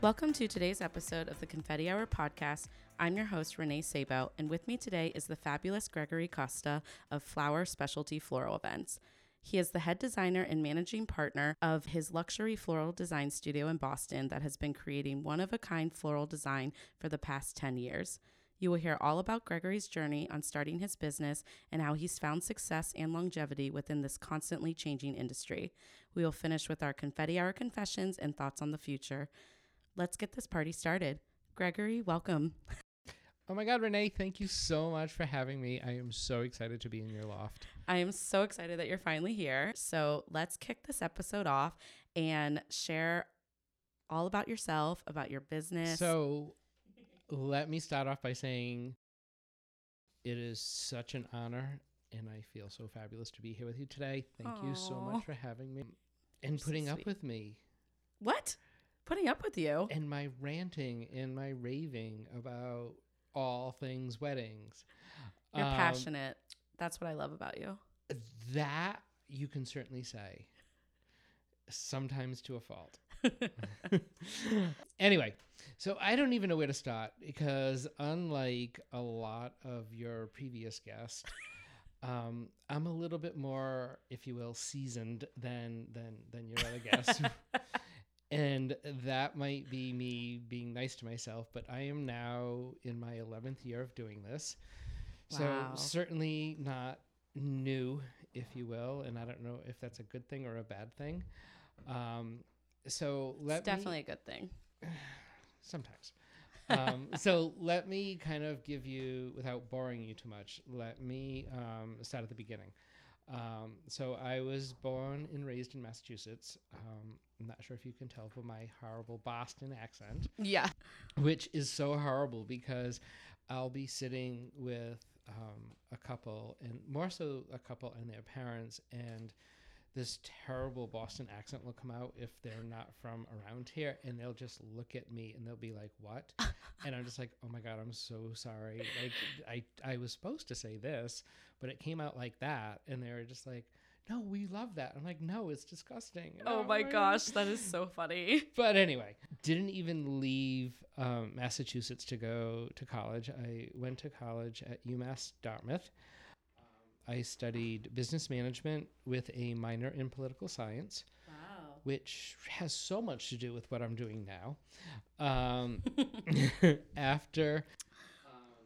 Welcome to today's episode of the Confetti Hour podcast. I'm your host, Renee Sabo, and with me today is the fabulous Gregory Costa of Flower Specialty Floral Events. He is the head designer and managing partner of his luxury floral design studio in Boston that has been creating one of a kind floral design for the past 10 years. You will hear all about Gregory's journey on starting his business and how he's found success and longevity within this constantly changing industry. We will finish with our confetti hour confessions and thoughts on the future let's get this party started. Gregory, welcome. Oh my God, Renee, thank you so much for having me. I am so excited to be in your loft. I am so excited that you're finally here. So let's kick this episode off and share all about yourself, about your business. So let me start off by saying it is such an honor and I feel so fabulous to be here with you today. Thank Aww. you so much for having me and you're putting so up with me. What? Putting up with you. And my ranting and my raving about all things weddings. You're um, passionate. That's what I love about you. That you can certainly say. Sometimes to a fault. anyway, so I don't even know where to start because unlike a lot of your previous guests, um, I'm a little bit more, if you will, seasoned than than than your other guests and that might be me being nice to myself but i am now in my 11th year of doing this. Wow. so certainly not new if you will and i don't know if that's a good thing or a bad thing. Um, so let it's definitely me, a good thing. Sometimes. Um, so let me kind of give you without boring you too much let me um, start at the beginning. Um, so I was born and raised in Massachusetts. Um, I'm not sure if you can tell from my horrible Boston accent. Yeah. Which is so horrible because I'll be sitting with um, a couple, and more so a couple and their parents, and this terrible Boston accent will come out if they're not from around here, and they'll just look at me and they'll be like, "What?" and I'm just like, "Oh my god, I'm so sorry. Like, I I was supposed to say this, but it came out like that," and they were just like. No, we love that. I'm like, no, it's disgusting. oh my gosh, that is so funny. But anyway, didn't even leave um, Massachusetts to go to college. I went to college at UMass Dartmouth I studied business management with a minor in political science. Wow. Which has so much to do with what I'm doing now. Um, after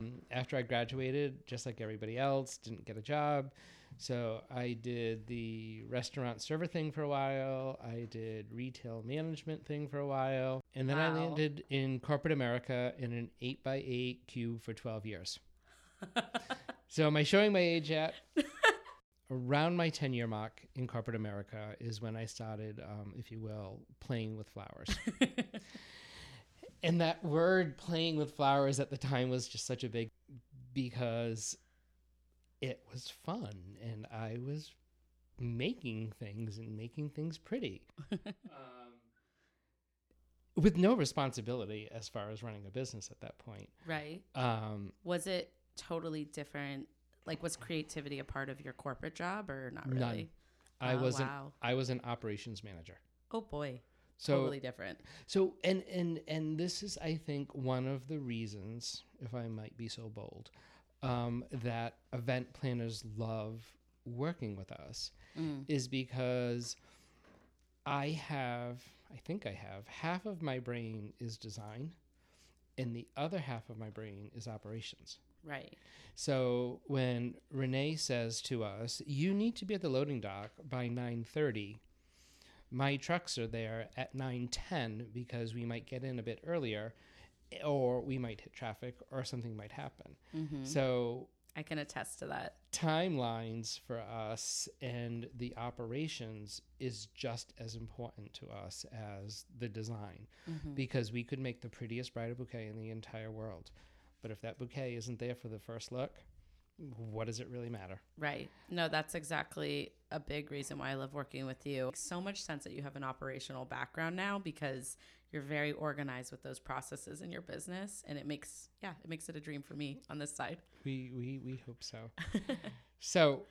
um, after I graduated, just like everybody else, didn't get a job. So I did the restaurant server thing for a while. I did retail management thing for a while. And then wow. I landed in corporate America in an 8 by 8 cube for 12 years. So am I showing my age yet? Around my 10 year mark in corporate America is when I started, um, if you will, playing with flowers. and that word playing with flowers at the time was just such a big because it was fun and I was making things and making things pretty. um, with no responsibility as far as running a business at that point. Right. Um, was it totally different? Like, was creativity a part of your corporate job or not really? None. I oh, was wow. an, I was an operations manager. Oh boy. So, totally different. So and and and this is I think one of the reasons, if I might be so bold, um, that event planners love working with us mm. is because I have, I think I have, half of my brain is design and the other half of my brain is operations. Right. So when Renee says to us, "You need to be at the loading dock by 9:30," my trucks are there at 9:10 because we might get in a bit earlier or we might hit traffic or something might happen. Mm-hmm. So I can attest to that. Timelines for us and the operations is just as important to us as the design mm-hmm. because we could make the prettiest bridal bouquet in the entire world. But if that bouquet isn't there for the first look, what does it really matter? Right. No, that's exactly a big reason why I love working with you. Makes so much sense that you have an operational background now because you're very organized with those processes in your business and it makes yeah, it makes it a dream for me on this side. We we we hope so. so,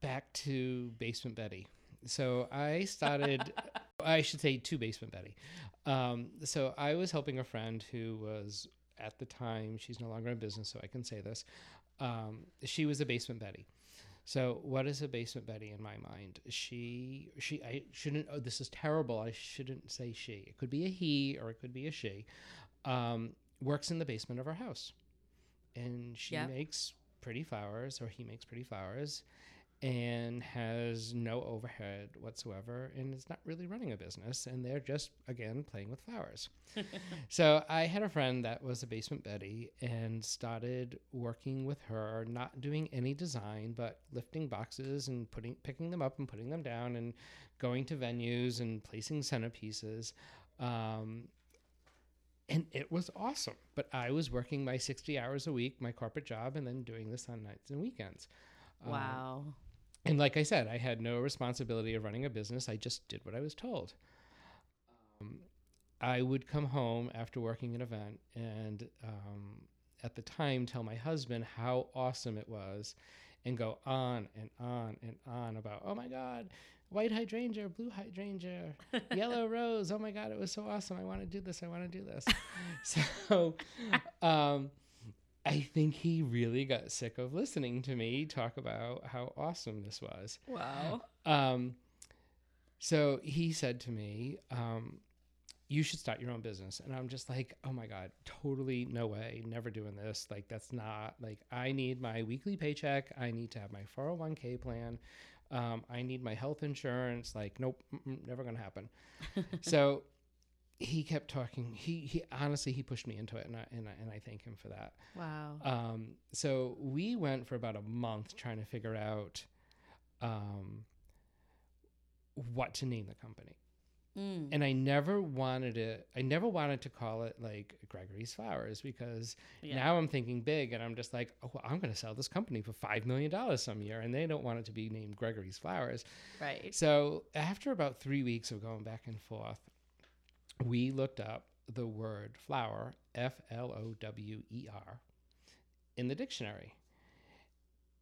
back to Basement Betty. So I started. I should say to Basement Betty. Um, so I was helping a friend who was at the time she's no longer in business, so I can say this. Um, she was a Basement Betty. So what is a basement Betty in my mind? She she I shouldn't oh this is terrible. I shouldn't say she. It could be a he or it could be a she. Um, works in the basement of our house. And she Yep. makes pretty flowers or he makes pretty flowers and has no overhead whatsoever and is not really running a business and they're just again playing with flowers. so I had a friend that was a basement Betty and started working with her, not doing any design, but lifting boxes and putting picking them up and putting them down and going to venues and placing centerpieces. Um, and it was awesome. But I was working my 60 hours a week, my corporate job, and then doing this on nights and weekends. Um, Wow. And like I said, I had no responsibility of running a business. I just did what I was told. Um, I would come home after working an event and um, at the time tell my husband how awesome it was and go on and on and on about, oh my God, white hydrangea, blue hydrangea, yellow rose. Oh my God, it was so awesome. I want to do this. I want to do this. so, um, I think he really got sick of listening to me talk about how awesome this was. Wow. Um, so he said to me, um, "You should start your own business." And I'm just like, "Oh my god, totally no way, never doing this. Like that's not like I need my weekly paycheck. I need to have my 401k plan. Um, I need my health insurance. Like, nope, never gonna happen." so he kept talking. He he honestly he pushed me into it, and I and I, and I thank him for that. Wow. Um, so we went for about a month trying to figure out um, what to name the company. Mm. And I never wanted it, I never wanted to call it like Gregory's Flowers because Yeah. now I'm thinking big and I'm just like, oh, well, I'm going to sell this company for $5 million some year. And they don't want it to be named Gregory's Flowers. Right. So after about three weeks of going back and forth, we looked up the word flower, F L O W E R, in the dictionary.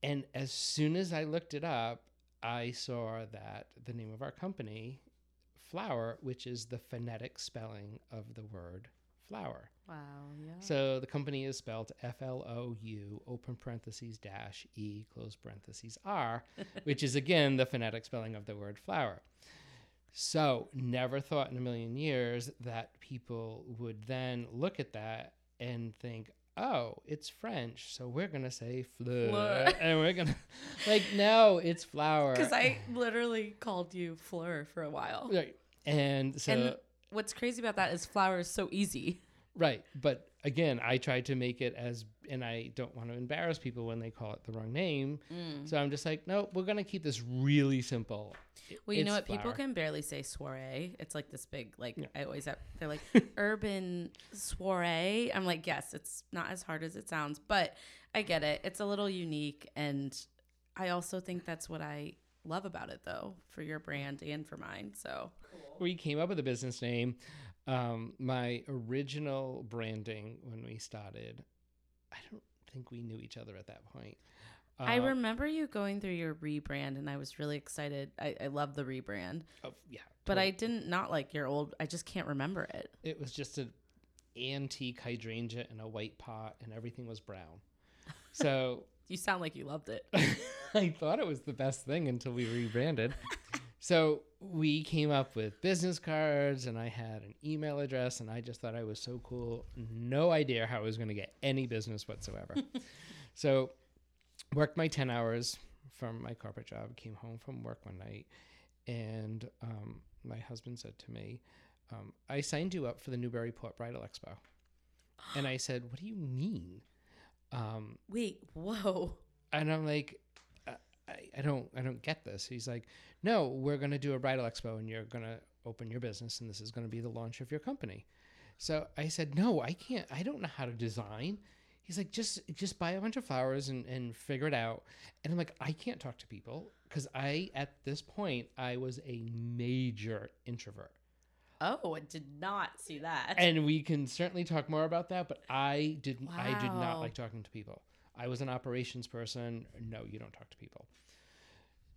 And as soon as I looked it up, I saw that the name of our company, Flower, which is the phonetic spelling of the word flower. Wow. Yeah. So the company is spelled F L O U open parentheses dash E close parentheses R, which is again the phonetic spelling of the word flower. So never thought in a million years that people would then look at that and think, oh, it's French, so we're gonna say fleur, Fleur. and we're gonna like no, it's flower. Because I literally called you Fleur for a while. right, and so and what's crazy about that is flower is so easy. Right. But again, I tried to make it as, and I don't want to embarrass people when they call it the wrong name. So I'm just like, no, we're going to keep this really simple. Well, you know It's what? People can barely say soiree. It's like this big, like I always have. They're like urban soiree. I'm like, yes, it's not as hard as it sounds, but I get it. It's a little unique, and I also think that's what I love about it, though, for your brand and for mine. So We came up with a business name. Um, my original branding when we started, I don't think we knew each other at that point. I Uh, remember you going through your rebrand, and I was really excited. I, I love the rebrand, oh, yeah. but I didn't not like your old. I just can't remember it. It was just an antique hydrangea in a white pot, and everything was brown. So You sound like you loved it. I thought it was the best thing until we rebranded. so we came up with business cards, and I had an email address, and I just thought I was so cool. No idea how I was going to get any business whatsoever. so worked my 10 hours from my corporate job, came home from work one night, and um, my husband said to me, um, I signed you up for the Newburyport Bridal Expo. And I said, What do you mean? Um, Wait, whoa. and I'm like, I, I- don't, I don't get this. He's like, no, we're gonna do a bridal expo, and you're gonna open your business, and this is gonna be the launch of your company. So I said, no, I can't. I don't know how to design. he's like, just just buy a bunch of flowers and, and figure it out. And I'm like, I can't talk to people because I at this point I was a major introvert. Oh, I did not see that. And we can certainly talk more about that, but I didn't I did not like talking to people. I was an operations person. No, you don't talk to people.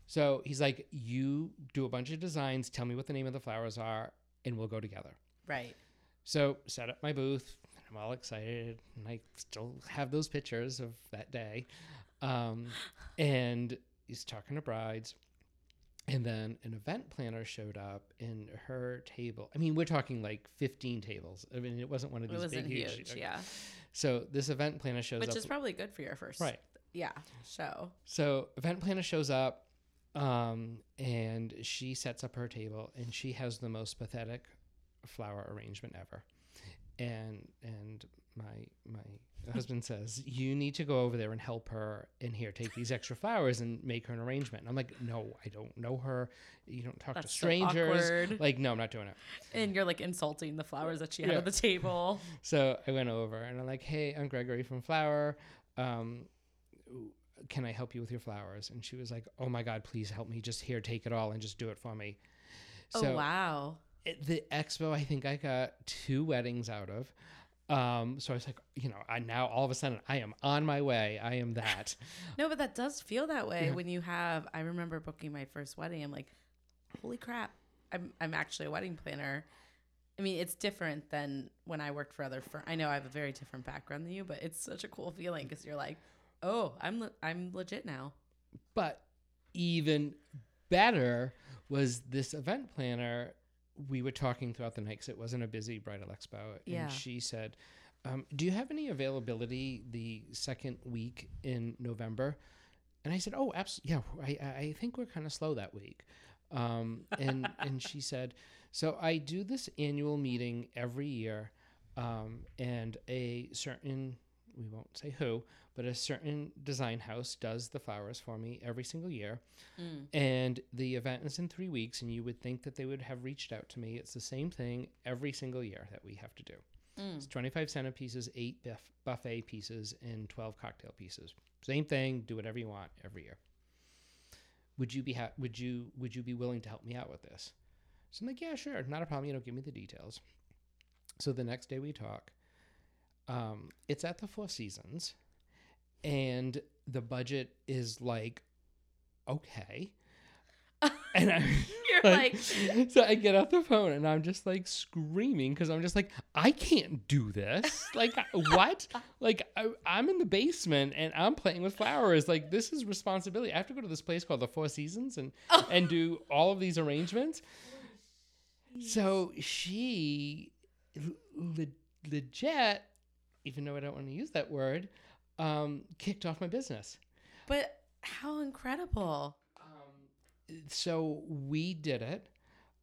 So he's like, you do a bunch of designs, tell me what the name of the flowers are, and we'll go together. right. So set up my booth. And I'm all excited, and I still have those pictures of that day. Um, and he's talking to brides, and then an event planner showed up, in her table. I mean, we're talking like 15 tables. I mean, it wasn't one of It these wasn't big, huge. huge, yeah. So this event planner shows Which up. Which is probably good for your first, Right. Yeah, show. So event planner shows up, um, and she sets up her table, and she has the most pathetic flower arrangement ever. And and my my husband says you need to go over there and help her in here take these extra flowers and make her an arrangement. And I'm like, no, I don't know her. You don't talk That's to so strangers. awkward. like, no, I'm not doing it. And you're like insulting the flowers that she had Yeah. at the table. So I went over and I'm like, hey, I'm Gregory from Flower. Um, can I help you with your flowers? And she was like, oh my God, please help me. Just here, take it all and just do it for me. oh wow. at the expo, I think I got two weddings out of. Um, so I was like, you know, I now all of a sudden I am on my way. I am that. No, but that does feel that way Yeah. when you have. I remember booking my first wedding. I'm like, holy crap! I'm I'm actually a wedding planner. I mean, it's different than when I worked for other firms. I know I have a very different background than you, but it's such a cool feeling because you're like, oh, I'm le- I'm legit now. But even better was this event planner. We were talking throughout the night because it wasn't a busy bridal expo. Yeah. And she said, um, Do you have any availability the second week in November? And I said, Oh, absolutely. Yeah, I, I- I think we're kind of slow that week. Um, and, and she said, So I do this annual meeting every year, um, and a certain, we won't say who, but a certain design house does the flowers for me every single year. Mm. And the event is in three weeks, and you would think that they would have reached out to me. It's the same thing every single year that we have to do. Mm. It's 25 centerpieces, eight buff- buffet pieces, and 12 cocktail pieces. Same thing. Do whatever you want every year. Would you be ha- would you would you be willing to help me out with this? So I'm like, yeah, sure, not a problem. You know, give me the details. So the next day we talk. Um, it's at the Four Seasons, and the budget is like, okay. and I, You're like, so I get off the phone and I'm just like screaming because I'm just like, I can't do this. Like, what? Like, I, I'm in the basement and I'm playing with flowers. Like, this is responsibility. I have to go to this place called the Four Seasons and oh. and do all of these arrangements. So she le- legit, even though I don't want to use that word, um, kicked off my business. but how incredible! Um, so we did it.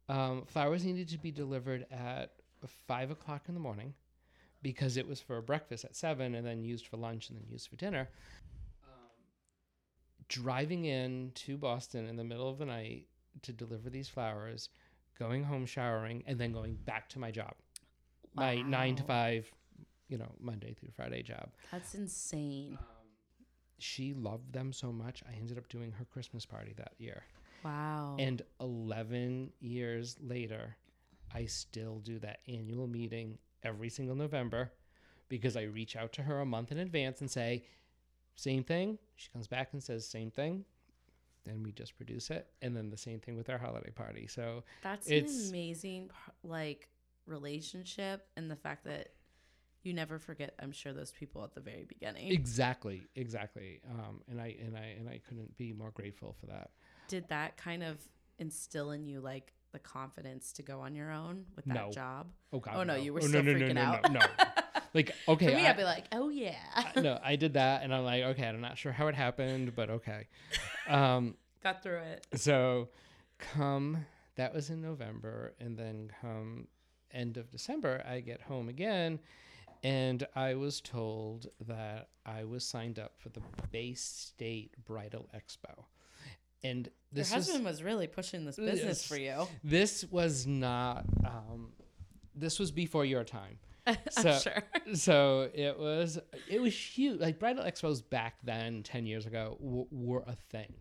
Um, flowers needed to be delivered at five o'clock in the morning because it was for breakfast at seven and then used for lunch and then used for dinner. Um, driving in to Boston in the middle of the night to deliver these flowers, going home, showering, and then going back to my job, my nine to five, you know, Monday through Friday job. That's insane. Um, she loved them so much. I ended up doing her Christmas party that year. Wow. And 11 years later, I still do that annual meeting every single November because I reach out to her a month in advance and say, same thing. She comes back and says, same thing. Then we just produce it. And then the same thing with our holiday party. So, That's It's- an amazing like relationship and the fact that you never forget I'm sure those people at the very beginning. exactly, exactly. Um, and I and I and I couldn't be more grateful for that. Did that kind of instill in you like the confidence to go on your own with that No. job? Oh God! Oh, no, you were Oh, still no, no, freaking no, out. No, no, like okay, For me, I- I'd be like, oh yeah. I- no, I did that, and I'm like, okay, I'm not sure how it happened, but okay. Um, Got through it. so, come that was in November, and then come end of December, I get home again, and I was told that I was signed up for the Bay State Bridal Expo, and Your this husband was was really pushing this business Yes. for you. this was not um, this was before your time. I'm So- sure. so it was it was huge. Like bridal expos back then, ten years ago, w- were a thing.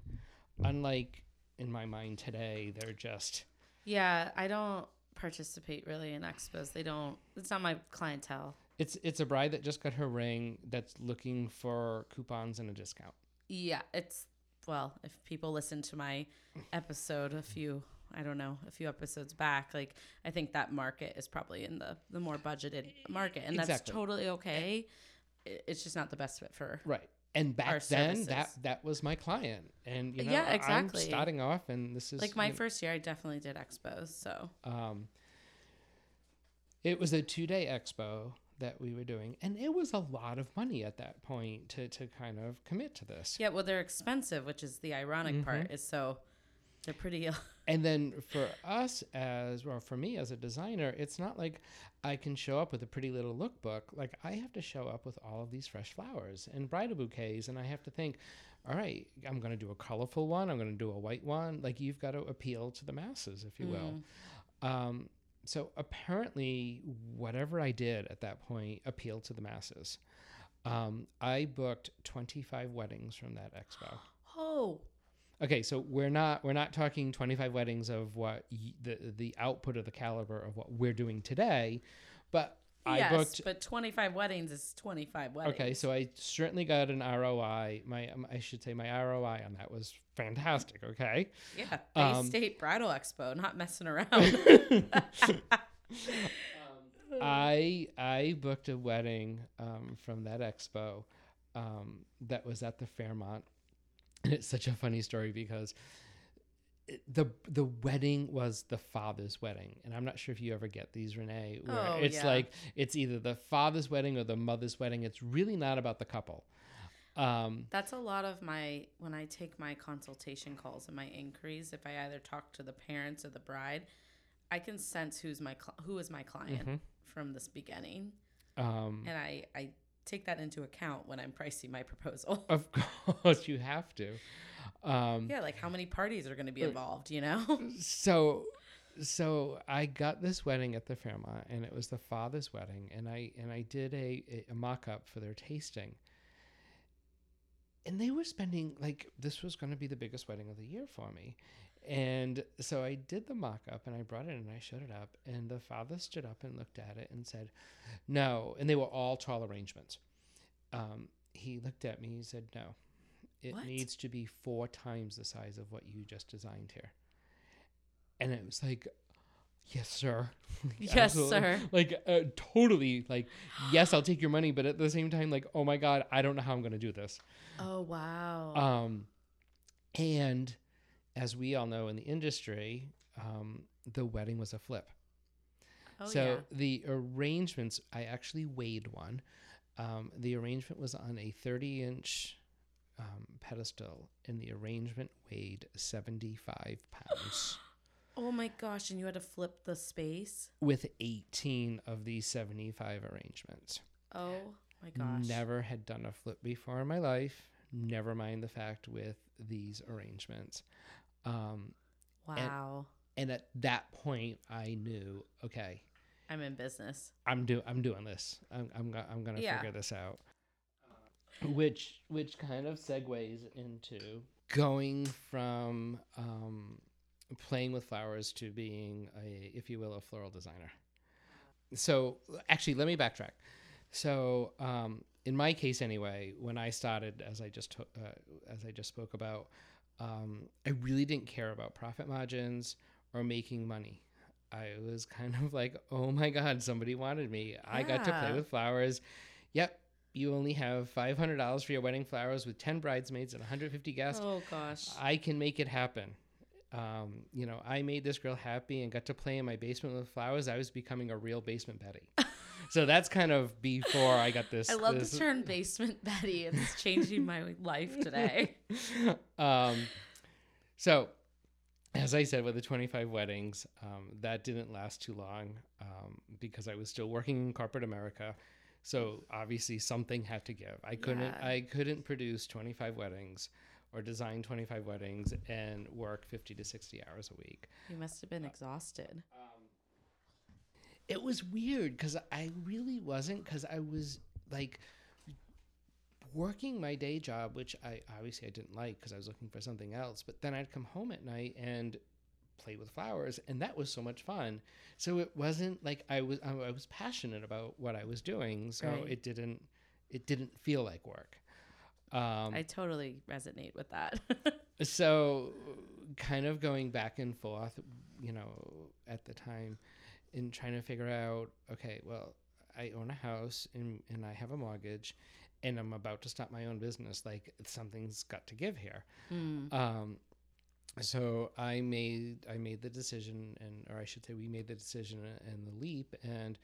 Unlike in my mind today, they're just Yeah, I don't participate really in expos. They don't. It's not my clientele. It's it's a bride that just got her ring that's looking for coupons and a discount. Yeah, it's well, if people listen to my episode a few, I don't know, a few episodes back, like I think that market is probably in the the more budgeted market, and that's Exactly. totally okay. It's just not the best fit for. Right. And back then, that services. that was my client, and you know, Yeah, I'm exactly. starting off, and this is Like my you know, first year, I definitely did expos. So Um, it was a two day expo that we were doing, and it was a lot of money at that point to to kind of commit to this. yeah, well, they're expensive, which is the ironic Mm-hmm. part. Is so they're pretty. And then for us as well, for me as a designer, it's not like I can show up with a pretty little lookbook. Like I have to show up with all of these fresh flowers and bridal bouquets, and I have to think, all right, I'm going to do a colorful one. I'm going to do a white one. Like you've got to appeal to the masses, if you will. Um, so apparently, whatever I did at that point appealed to the masses. Um, I booked 25 weddings from that expo. oh, Okay, so we're not we're not talking 25 weddings of what y- the the output of the caliber of what we're doing today, but I yes, booked but twenty five weddings is twenty five weddings. Okay, so I certainly got an ROI. My um, I should say my ROI on that was fantastic, okay? yeah, Bay um, State Bridal Expo, not messing around. I I booked a wedding um, from that expo um, that was at the Fairmont, and it's such a funny story because the the wedding was the father's wedding, and I'm not sure if you ever get these, Renee, where Oh, it's yeah. like it's either the father's wedding or the mother's wedding. It's really not about the couple. Um, That's a lot of my when I take my consultation calls and my inquiries. If I either talk to the parents or the bride, I can sense who's my cl- who is my client Mhm. from this beginning, um, and I I take that into account when I'm pricing my proposal. of course, you have to. Um, yeah, like how many parties are going to be Uh, involved? You know? so so I got this wedding at the Fairmont and it was the father's wedding and I and I did a, a, a mock up for their tasting. And they were spending like this was going to be the biggest wedding of the year for me. And so I did the mock up and I brought it and I showed it up and the father stood up and looked at it and said, "No." And they were all tall arrangements. Um, he looked at me. He said, "No. It What? needs to be four times the size of what you just designed here." And it was like, "Yes, sir." Yes, sir. Like uh, totally. Like, yes, I'll take your money, but at the same time, like, oh my god, I don't know how I'm going to do this. oh wow. Um, and as we all know in the industry, um, the wedding was a flip. oh so yeah. the arrangements, I actually weighed one. Um, the arrangement was on a 30 inch um, pedestal, and the arrangement weighed 75 pounds. Oh my gosh! And you had to flip the space. with 18 of these 75 arrangements. Oh my gosh. Never had done a flip before in my life. Never mind the fact with these arrangements. Um, Wow. and at that point, I knew, okay, I'm in business. I'm do I'm doing this. I'm I'm, I'm gonna Yeah. figure this out. Which which kind of segues into going from um, playing with flowers to being a, if you will, a floral designer. So actually, let me backtrack. So um, in my case, anyway, when I started, as I just uh, as I just spoke about, um, I really didn't care about profit margins or making money. I was kind of like, oh my God, somebody wanted me. I got to play with flowers. Yep, you only have $500 for your wedding flowers with 10 bridesmaids and 150 guests. Oh gosh. I can make it happen. Um, you know, I made this girl happy and got to play in my basement with flowers. I was becoming a real basement Betty. so that's kind of before I got this. I love this, the term basement Betty. It's changing my life today. um, so, as I said, with the 25 weddings, um, that didn't last too long um, because I was still working in corporate America. So obviously something had to give. I couldn't. Yeah. I couldn't produce 25 weddings or design 25 weddings and work 50 to 60 hours a week. You must have been uh, exhausted. Um, it was weird because I really wasn't because I was like working my day job, which I obviously I didn't like because I was looking for something else. But then I'd come home at night and play with flowers, and that was so much fun. So it wasn't like I was I was passionate about what I was doing, so Right. it didn't it didn't feel like work. Um, I totally resonate with that. so kind of going back and forth you know at the time in trying to figure out okay well i own a house and, and i have a mortgage and i'm about to start my own business like something's got to give here Mm. um, so i made i made the decision and or i should say we made the decision and the leap and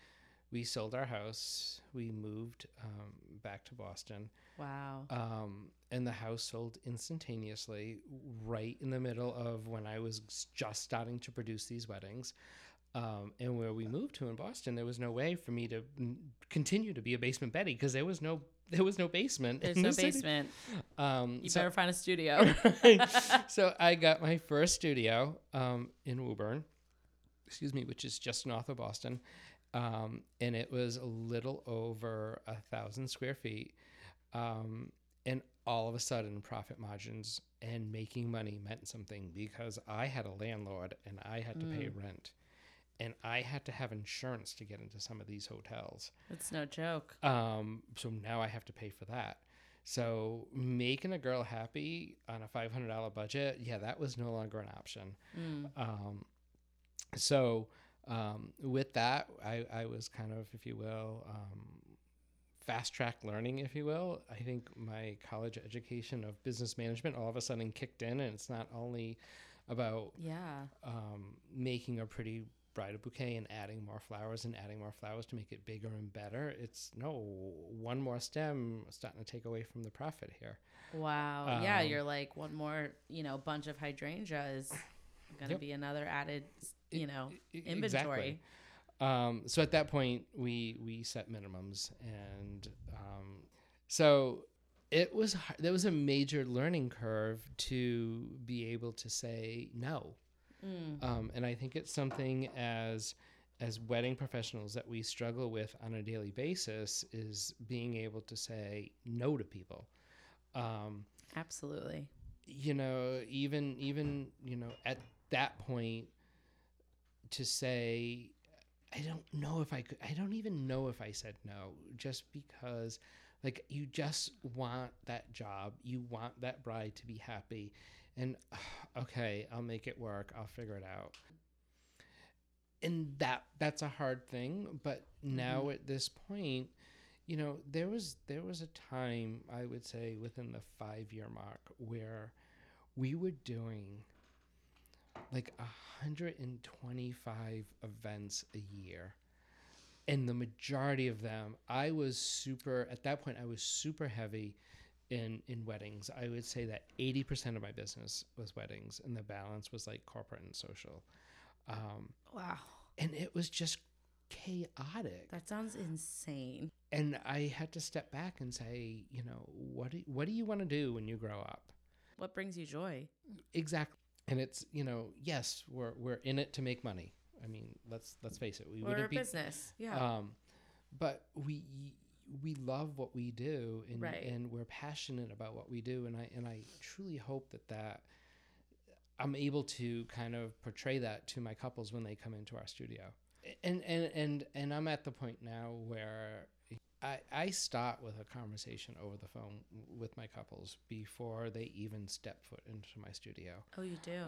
we sold our house we moved um, back to boston Wow. um, and the house sold instantaneously right in the middle of when I was just starting to produce these weddings. Um, and where we moved to in Boston, there was no way for me to continue to be a basement Betty because there was no there was no basement. There's no the basement. Um, You so, better find a studio. so I got my first studio um, in Woburn, excuse me, which is just north of Boston, um, and it was a little over a thousand square feet. Um, and all of a sudden, profit margins and making money meant something because I had a landlord and I had to pay rent, and I had to have insurance to get into some of these hotels. It's no joke. Um, so now I have to pay for that. So making a girl happy on a five hundred dollar budget, yeah, that was no longer an option. Mm. Um, so um, with that, I, I was kind of, if you will, um, fast track learning, if you will. I think my college education of business management all of a sudden kicked in, and it's not only about Yeah. um, making a pretty bridal bouquet and adding more flowers and adding more flowers to make it bigger and better. It's no one more stem starting to take away from the profit here. Wow. yeah, Um, you're like one more, you know, bunch of hydrangea is going to Yep. be another added, you know, inventory. Um, so at that point, we we set minimums, and um, so it was there was a major learning curve to be able to say no. Mm. Um, and I think it's something as as wedding professionals that we struggle with on a daily basis is being able to say no to people. Um, Absolutely. you know, even even you know at that point to say I don't know if I could I don't even know if I said no just because like you just want that job you want that bride to be happy and okay I'll make it work. I'll figure it out. And that that's a hard thing but mm-hmm. now at this point you know there was there was a time I would say within the 5 year mark where we were doing like 125 events a year. And the majority of them i was super at that point i was super heavy in in weddings i would say that 80% of my business was weddings and the balance was like corporate and social um, Wow. and it was just chaotic That sounds insane. and i had to step back and say you know what do, what do you want to do when you grow up What brings you joy? exactly and it's you know yes we're we're in it to make money i mean let's let's face it we We're a be business. Yeah. um but we we love what we do and Right. and we're passionate about what we do and i and i truly hope that that i'm able to kind of portray that to my couples when they come into our studio and and and and i'm at the point now where I, I start with a conversation over the phone with my couples before they even step foot into my studio. oh, you do.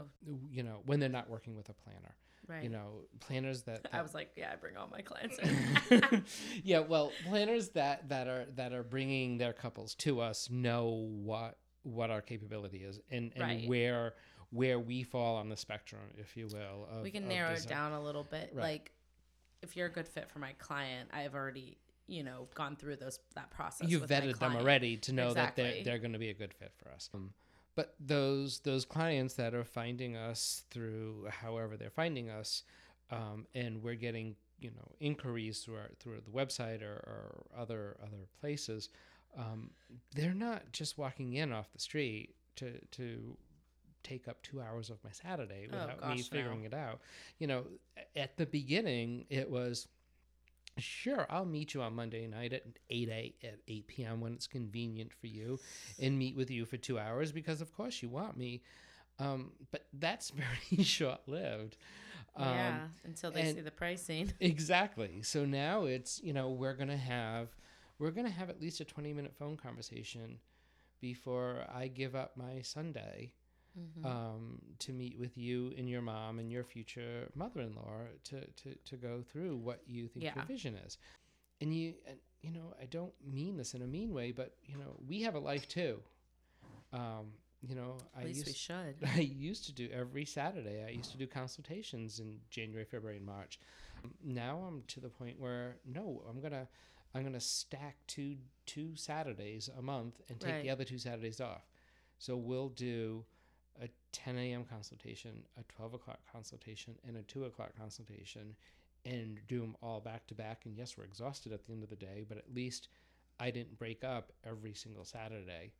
You know, when they're not working with a planner. Right. You know, planners that, I was like, yeah, I bring all my clients in. yeah, well, planners that that are that are bringing their couples to us know what what our capability is and and Right. where where we fall on the spectrum, if you will. Of, we can narrow it down a little bit. Right. Like, if you're a good fit for my client, I've already, you know, gone through those that process. You've vetted them already to know that they're they're going to be a good fit for us. Um, but those those clients that are finding us through however they're finding us, um, and we're getting you know inquiries through our through the website or, or other other places, um, they're not just walking in off the street to to take up two hours of my Saturday Oh, without me gosh, no. figuring it out. You know, at the beginning it was Sure, I'll meet you on Monday night at 8 a, at 8 p.m. when it's convenient for you and meet with you for 2 hours because of course you want me. Um, but that's very short-lived. Um, yeah, until they see the pricing. Exactly. So now it's, you know, we're going to have we're going to have at least a 20-minute phone conversation before I give up my Sunday Mm-hmm. um, to meet with you and your mom and your future mother-in-law to, to, to go through what you think your vision is. And you, and, you know, I don't mean this in a mean way, but you know, we have a life too. Um, you know, At I used we should. I used to do every Saturday. I used to do consultations in January, February, and March. Now I'm to the point where no, I'm gonna I'm gonna stack two two Saturdays a month and take the other two Saturdays off. So we'll do a 10 a.m. consultation, a 12 o'clock consultation, and a 2 o'clock consultation, and do them all back to back. And yes, we're exhausted at the end of the day, but at least I didn't break up every single Saturday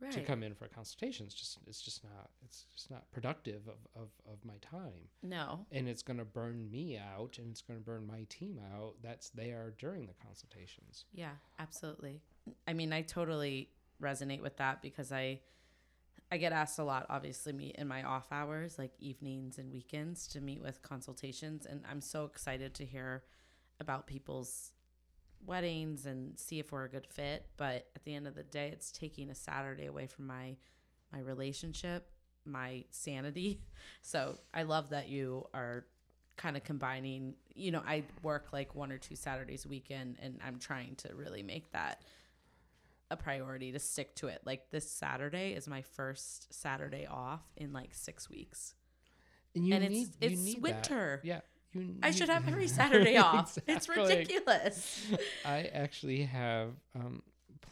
Right. to come in for a consultation. It's just it's just not it's just not productive of, of, of my time. No. And it's gonna burn me out and it's gonna burn my team out that's there during the consultations. Yeah, absolutely. I mean, I totally resonate with that because I I get asked a lot obviously meet in my off hours like evenings and weekends to meet with consultations and I'm so excited to hear about people's weddings and see if we're a good fit, but at the end of the day it's taking a Saturday away from my my relationship, my sanity. So, I love that you are kind of combining you know i work like one or two saturdays a weekend and i'm trying to really make that a priority to stick to it like this saturday is my first saturday off in like six weeks And you And it's- need you it's need that. winter. Yeah. You i should have every saturday off it's ridiculous I actually have um,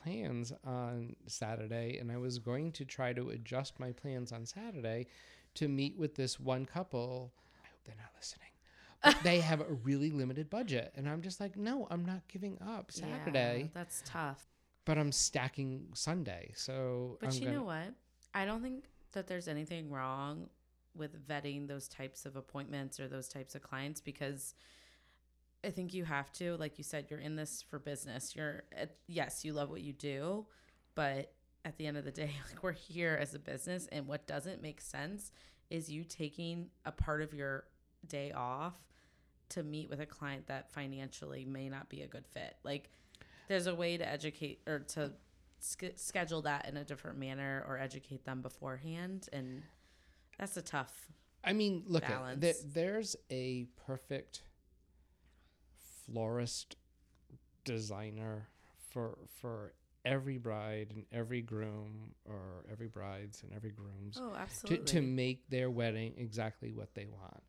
plans on Saturday, and I was going to try to adjust my plans on Saturday to meet with this one couple. I hope they're not listening. But they have a really limited budget, and I'm just like, no, I'm not giving up Saturday, Yeah, that's tough but I'm stacking Sunday. So, But I'm you gonna, know what? I don't think that there's anything wrong with vetting those types of appointments or those types of clients because I think you have to. Like you said, you're in this for business. You're, yes, you love what you do, but at the end of the day, like we're here as a business. And what doesn't make sense is you taking a part of your day off to meet with a client that financially may not be a good fit. Like, there's a way to educate or to sch- schedule that in a different manner or educate them beforehand and that's a tough I mean, look, at, balance. there, there's a perfect florist designer for for every bride and every groom or every brides and every grooms oh to, absolutely to make their wedding exactly what they want.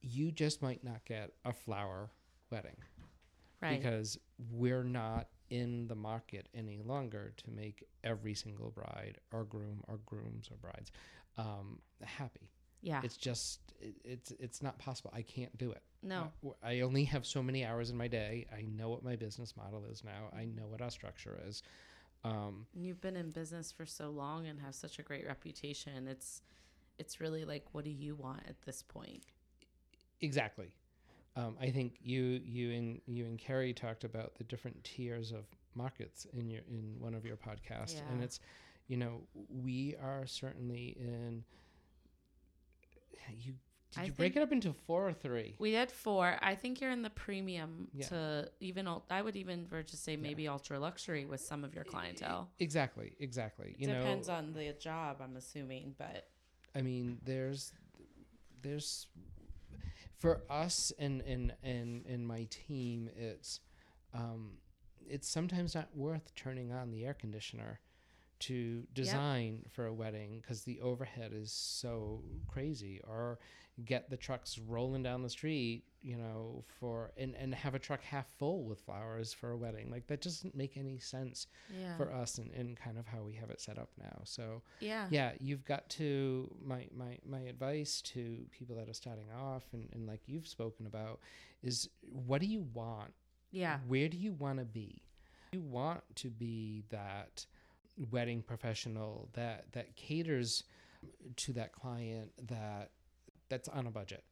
You just might not get a flower wedding right because we're not in the market any longer to make every single bride or groom or grooms or brides um, happy. yeah It's just it, it's it's not possible. I can't do it. no I only have so many hours in my day. I know what my business model is now. I know what our structure is. Um, you've been in business for so long and have such a great reputation it's it's really like what do you want at this point exactly. Um, I think you you and you and Carrie talked about the different tiers of markets in your in one of your podcasts, and it's you know we are certainly in. You did I you break it up into four or three? we had four i think you're in the premium Yeah. to even i would even just say maybe ultra luxury with some of your clientele Exactly, exactly. You depends know, on the job i'm assuming but I mean, there's there's for us and and and and my team, it's um, it's sometimes not worth turning on the air conditioner to design for a wedding because the overhead is so crazy. Or get the trucks rolling down the street you know for and and have a truck half full with flowers for a wedding. Like that doesn't make any sense yeah. for us and, and kind of how we have it set up now. So yeah. yeah you've got to my my my advice to people that are starting off and, and like you've spoken about is what do you want? Yeah. Where do you want to be? You want to be that wedding professional that that caters to that client that that's on a budget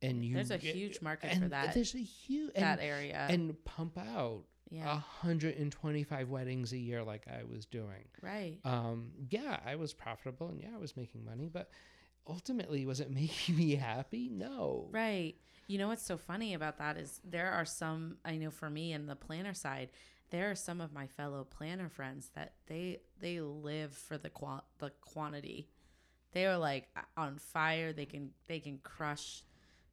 and you There's a get- huge market and for that There's a huge that and, area. and pump out yeah, 125 weddings a year like I was doing. right. Um, yeah, I was profitable and yeah, I was making money, but ultimately, was it making me happy? No. Right. You know what's so funny about that is there are some I know for me in the planner side, there are some of my fellow planner friends that they they live for the qua- the quantity. They are like on fire. They can they can crush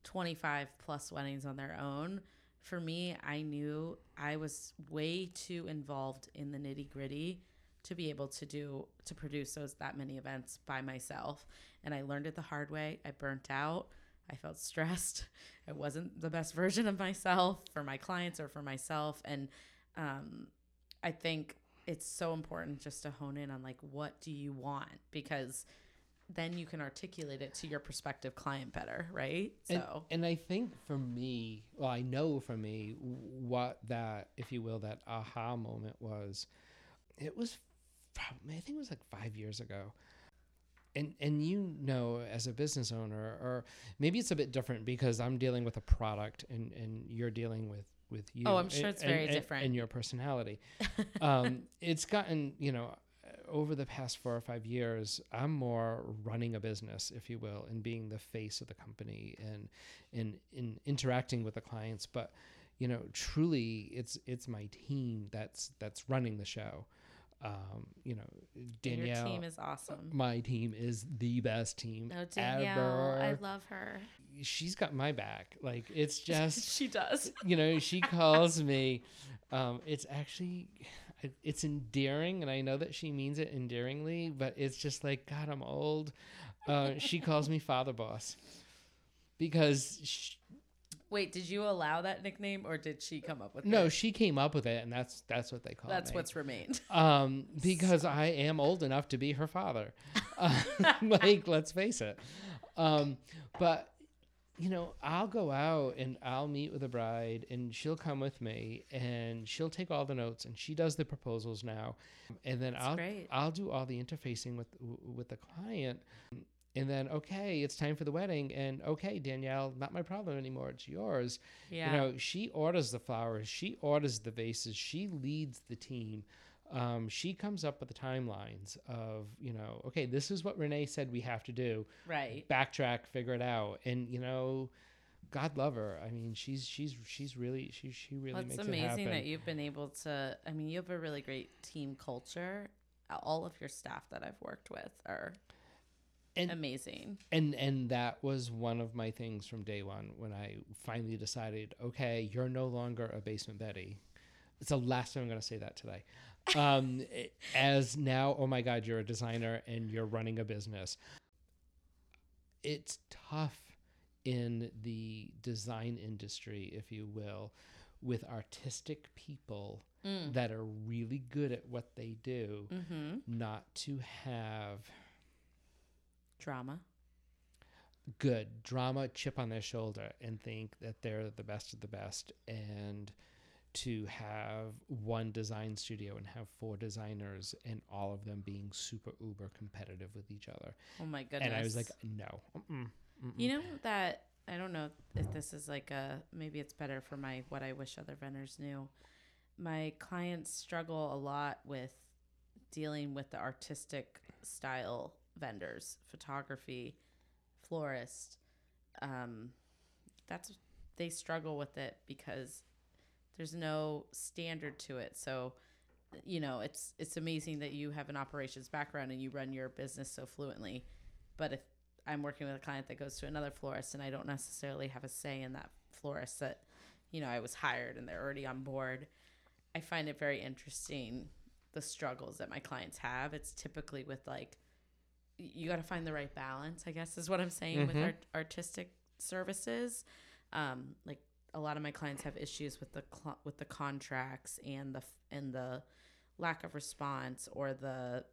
25 plus weddings on their own. For me, I knew I was way too involved in the nitty-gritty to be able to do to produce those that many events by myself and I learned it the hard way. I burnt out. I felt stressed. It wasn't the best version of myself for my clients or for myself. And um, I think it's so important just to hone in on like, what do you want? Because then you can articulate it to your prospective client better, right? And, So, and I think for me, well, I know for me what that, if you will, that aha moment was. It was, probably, I think it was like five years ago. And and you know, as a business owner, or maybe it's a bit different because I'm dealing with a product and and you're dealing with with you. Oh, I'm sure and- it's very and- and- different. And your personality. um, it's gotten you know over the past four or five years, I'm more running a business, if you will, and being the face of the company and in in interacting with the clients. But you know, truly, it's it's my team that's that's running the show. Um, you know, Danielle. your team is awesome. my team is the best team Danielle, I love her. She's got my back. Like it's just she does. you know, she calls me. Um, it's actually, it's endearing, and I know that she means it endearingly, but it's just like, God, I'm old. Uh, she calls me Father Boss because sh Wait, did you allow that nickname or did she come up with it? no, she came up with it, and that's that's what they call it. That's me. what's remained. um, because I am old enough to be her father. Uh, like, let's face it. Um, but you know, I'll go out and I'll meet with a bride, and she'll come with me, and she'll take all the notes, and she does the proposals now, and then I'll great. I'll do all the interfacing with with the client. And then, okay, it's time for the wedding. And okay, Danielle, not my problem anymore. It's yours. Yeah. You know, she orders the flowers, she orders the vases, she leads the team. Um, she comes up with the timelines of, you know, okay, this is what Renee said we have to do. right. Backtrack, figure it out, and you know, God love her. I mean, she's she's she's really she she really Well, it's makes it amazing happen. that you've been able to. I mean, you have a really great team culture. All of your staff that I've worked with are And- amazing. and and that was one of my things from day one when I finally decided, okay, you're no longer a basement Betty. It's the last time I'm going to say that today. Um, as now, oh my God, you're a designer and you're running a business. It's tough in the design industry, if you will, with artistic people Mm. that are really good at what they do, Mm-hmm. not to have Drama. good drama chip on their shoulder and think that they're the best of the best and to have one design studio and have four designers and all of them being super uber competitive with each other Oh my goodness. and i was like no mm-mm, mm-mm. you know that I don't know if this is like a maybe it's better for my what I wish other vendors knew. My clients struggle a lot with dealing with the artistic style vendors, photography, florist. Um, that's they struggle with it because there's no standard to it. So, you know, it's it's amazing that you have an operations background and you run your business so fluently. But if I'm working with a client that goes to another florist and I don't necessarily have a say in that florist that, you know, I was hired and they're already on board. I find it very interesting the struggles that my clients have. It's typically with like you got to find the right balance, I guess is what I'm saying with Mhm. art- artistic services. Um, like a lot of my clients have issues with the cl- with the contracts and the f- and the lack of response or the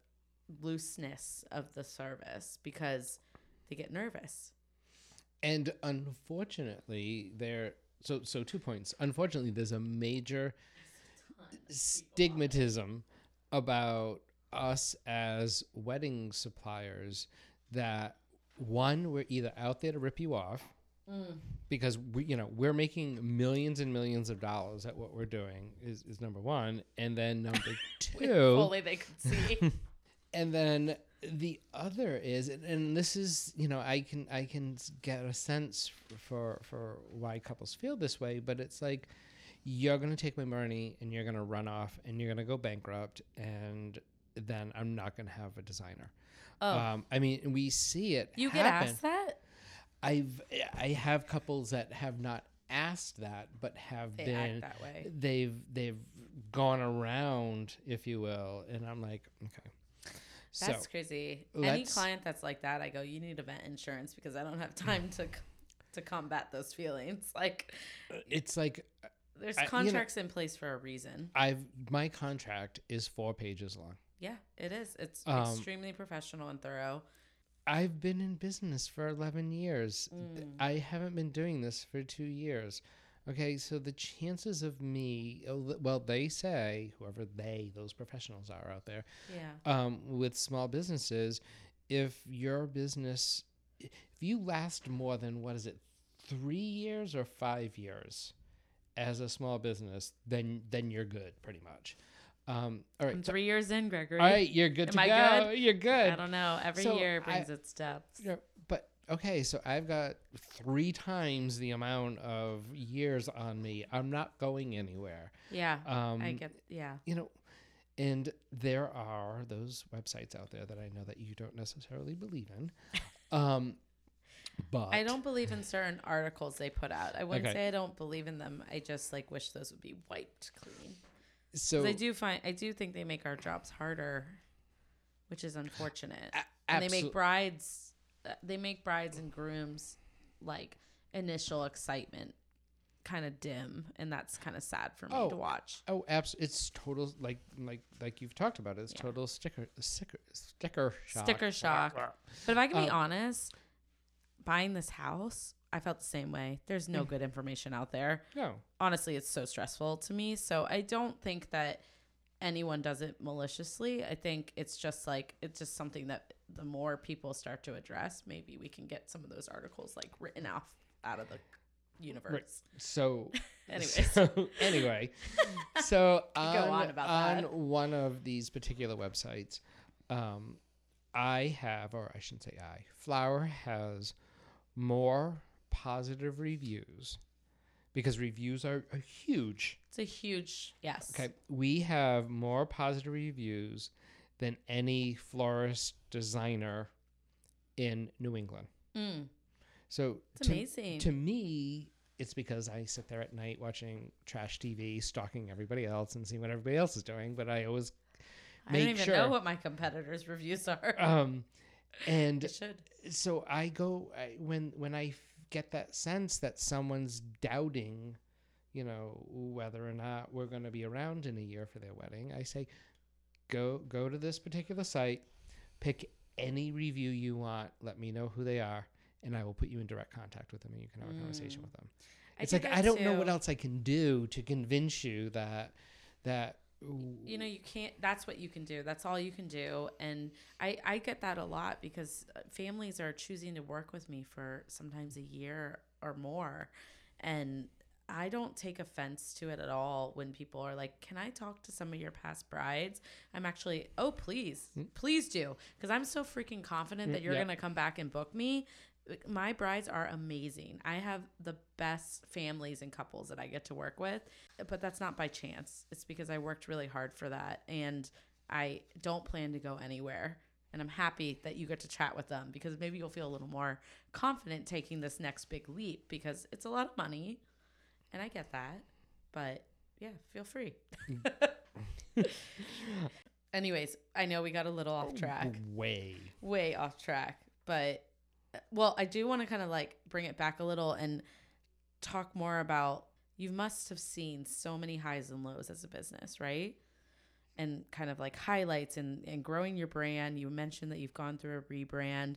looseness of the service because they get nervous. and unfortunately there so so two points unfortunately there's a major stigmatism about us as wedding suppliers that one we're either out there to rip you off mm. because we you know we're making millions and millions of dollars at what we're doing is, is number one and then number two only they could see. and then the other is and, and this is you know i can i can get a sense for for why couples feel this way but it's like you're going to take my money and you're going to run off and you're going to go bankrupt and then i'm not going to have a designer oh, um i mean we see it you get asked that? i've i have couples that have not asked that but have They been act that way. they've they've gone around if you will and i'm like okay That's so crazy. Any client that's like that, I go, you need event insurance because I don't have time to to combat those feelings. Like, it's like there's I- you know- contracts in place for a reason. i've my contract is four pages long Yeah, it is. It's Um, extremely professional and thorough. i've been in business for 11 years Mm. i haven't been doing this for two years okay so the chances of me well they say whoever they those professionals are out there Yeah. um, with small businesses, if your business, if you last more than what is it, three years or five years as a small business, then then you're good, pretty much. Um, all I'm three years in, Gregory. all right, you're good Am to I go. good? You're good. I don't know. Every So year I- brings its steps. Yeah, but okay, so I've got three times the amount of years on me. I'm not going anywhere. Yeah. Um, I get. Yeah. you know, and there are those websites out there that I know that you don't necessarily believe in. Um, but I don't believe in certain articles they put out. I wouldn't Okay. say I don't believe in them. I just like wish those would be wiped clean. So I do find I do think they make our jobs harder, which is unfortunate. A- and they make brides, uh, they make brides and grooms like initial excitement kind of dim, and that's kind of sad for me Oh, to watch. Oh, abs- It's total like like like you've talked about. it. It's Yeah. total sticker sticker sticker shock. Sticker shock. But if I can be Um, honest, buying this house, I felt the same way. There's no Mm. good information out there. No. honestly it's so stressful to me so i don't think that anyone does it maliciously i think it's just like it's just something that the more people start to address maybe we can get some of those articles like written off out of the universe So Anyways. so, anyway, so on, on on one of these particular websites, um, I have, or I shouldn't say I, Flower has more positive reviews because reviews are, are huge. it's a huge yes Okay, we have more positive reviews than any florist designer in New England. mm, So it's to- amazing to me, it's because I sit there at night watching trash TV, stalking everybody else and seeing what everybody else is doing. But I always, i don't make even sure- know what my competitors reviews are um, and should so I go I, when when I get that sense that someone's doubting, you know, whether or not we're going to be around in a year for their wedding. I say, go go to this particular site, pick any review you want. Let me know who they are. And I will put you in direct contact with them, and you can have a conversation Mm. with them. It's do like I don't know what else I can do to convince you that that you know you can't that's what you can do. That's all you can do. And i i get that a lot because uh, families are choosing to work with me for sometimes a year or more. And i don't take offense to it at all when people are like can i talk to some of your past brides? I'm actually oh please please do. Because i'm so freaking confident that you're yeah. gonna come back and book me my brides are amazing. I have the best families and couples that I get to work with, but that's not by chance. It's because I worked really hard for that and I don't plan to go anywhere. And I'm happy that you get to chat with them because maybe you'll feel a little more confident taking this next big leap because it's a lot of money and I get that. But yeah, feel free. Anyways, I know we got a little off oh, track way. way off track but well i do want to kind of like bring it back a little and talk more about you must have seen so many highs and lows as a business right? And kind of like highlights and, and growing your brand. You mentioned that you've gone through a rebrand.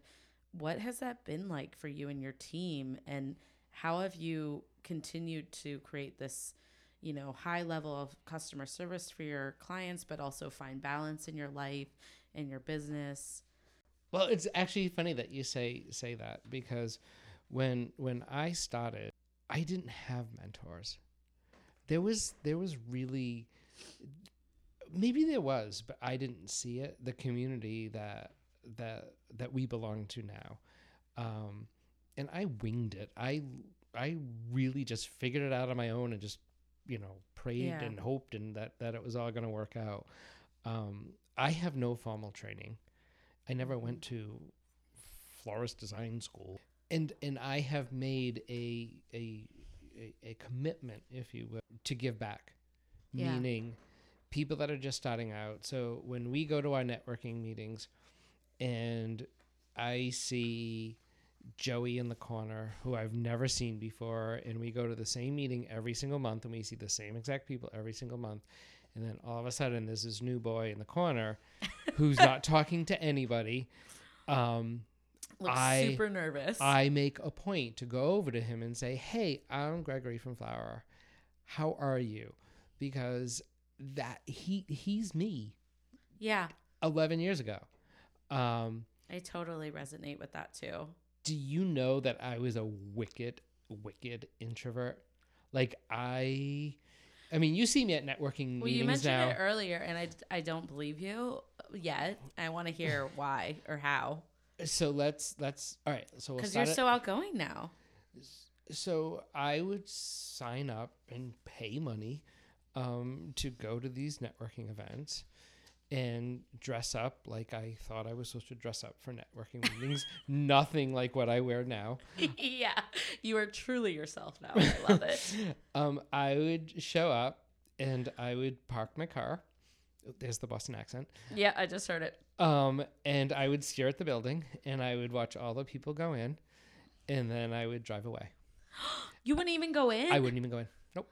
What has that been like for you and your team? And how have you continued to create this you know high level of customer service for your clients but also find balance in your life and your business Well, it's actually funny that you say say that because when when I started, I didn't have mentors. There was there was really maybe there was, but I didn't see it. The community that that that we belong to now, um, and I winged it. I I really just figured it out on my own and just you know prayed Yeah. and hoped and that that it was all going to work out. Um, I have no formal training. I never went to florist design school, and and I have made a a a, a commitment, if you will, to give back. Yeah. Meaning, people that are just starting out. So when we go to our networking meetings, and I see Joey in the corner, who I've never seen before, and we go to the same meeting every single month, and we see the same exact people every single month. And then all of a sudden, there's this new boy in the corner who's not talking to anybody. Um, Looks I- super nervous. I make a point to go over to him and say, "Hey, I'm Gregory from Flower. How are you?" Because that he he's me yeah, 11 years ago. Um, I totally resonate with that too. do you know that I was a wicked, wicked introvert? Like I, I mean, you see me at networking Well, you mentioned now. it earlier, and I, I don't believe you yet. I want to hear why or how. so let's let's all right. So we'll Because you're it- so outgoing now. so I would sign up and pay money um, to go to these networking events and dress up like I thought I was supposed to dress up for networking meetings. Nothing like what I wear now. yeah, you are truly yourself now. I love it. Um, I would show up and I would park my car. There's the Boston accent. yeah, I just heard it. Um, and I would stare at the building and I would watch all the people go in and then I would drive away. You wouldn't even go in. I wouldn't even go in. Nope.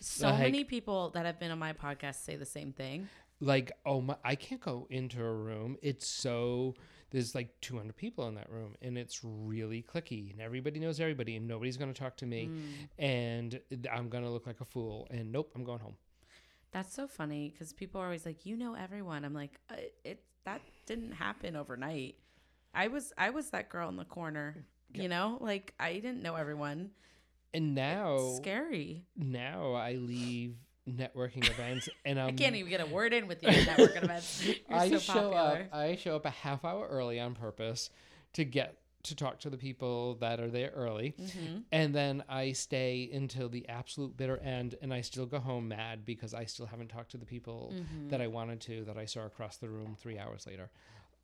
so like- many people that have been on my podcast say the same thing. Like oh my i can't go into a room it's so there's like 200 people in that room and it's really clicky and everybody knows everybody and nobody's going to talk to me Mm. and i'm going to look like a fool and nope i'm going home That's so funny because people are always like, you know everyone. I'm like, uh, it that didn't happen overnight. I was I was that girl in the corner. You know, like I didn't know everyone. and now Scary. now i leave networking events and I can't even get a word in with you networking events. You're I so show popular. up i show up a half hour early on purpose to get to talk to the people that are there early Mhm. and then I stay until the absolute bitter end, and I still go home mad because I still haven't talked to the people Mhm. that I wanted to that I saw across the room three hours later.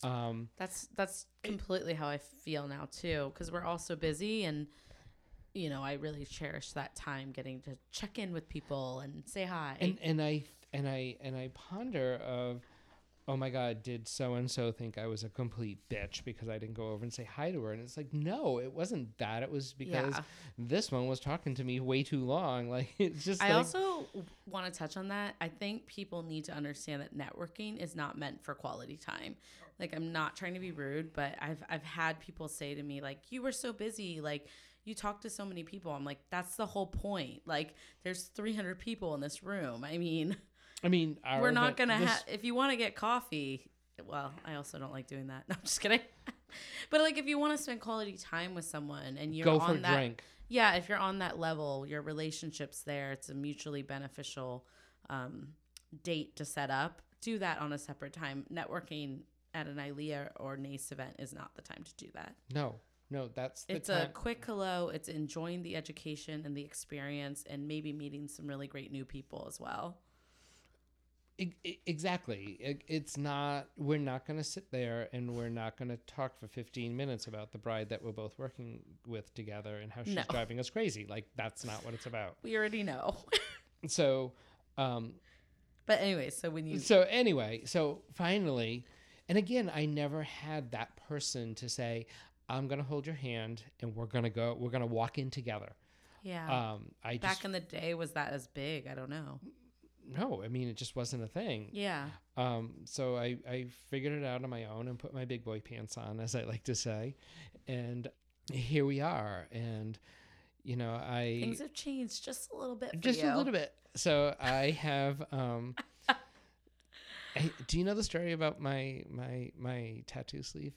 Um, That's that's completely how I feel now too, because we're all so busy, and you know I really cherish that time getting to check in with people and say hi. and and I and I and I ponder of, oh my God, did so and so think I was a complete bitch because I didn't go over and say hi to her? And it's like, no, it wasn't that. It was because Yeah. this one was talking to me way too long. Like it's just. I like, also want to touch on that. I think people need to understand that networking is not meant for quality time. Like I'm not trying to be rude, but I've I've had people say to me like you were so busy, like you talk to so many people. I'm like that's the whole point. Like there's 300 people in this room. I mean, I mean, we're not going to this- have if you want to get coffee, well, I also don't like doing that. No, I'm just kidding. but like if you want to spend quality time with someone and you're go on for a that drink. yeah, if you're on that level, your relationship's there. It's a mutually beneficial um, date to set up. Do that on a separate time. Networking at an ILEA or NACE event is not the time to do that. No, no, that's the It's a quick hello. It's enjoying the education and the experience, and maybe meeting some really great new people as well. Exactly. It, it's not. We're not going to sit there and we're not going to talk for 15 minutes about the bride that we're both working with together and how she's No. driving us crazy. Like that's not what it's about. We already know. So, um, but anyway, so when you so anyway, so finally, and again, I never had that person to say, "I'm going to hold your hand and we're going to go. We're going to walk in together." yeah, Um, I back just in the day, was that as big? I don't know. no. I mean, it just wasn't a thing. Yeah, Um, so I, I figured it out on my own and put my big boy pants on, as I like to say. And here we are. And, you know, I things have changed just a little bit. For just you. a little bit. So I have, um, I, do you know the story about my, my, my tattoo sleeve?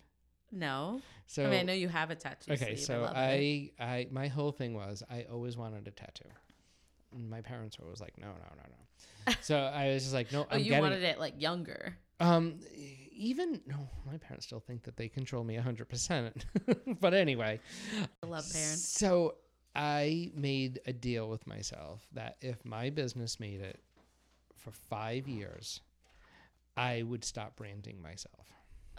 No. So I mean, I know you have a tattoo. okay, sleeve. so love. I, I, my whole thing was I always wanted a tattoo. And my parents were always like, no, no, no, no. so I was just like, no, Oh, I'm you getting. wanted it like younger. Um, even no, my parents still think that they control me hundred percent. But anyway, I love parents. So I made a deal with myself that if my business made it for five years, I would stop branding myself.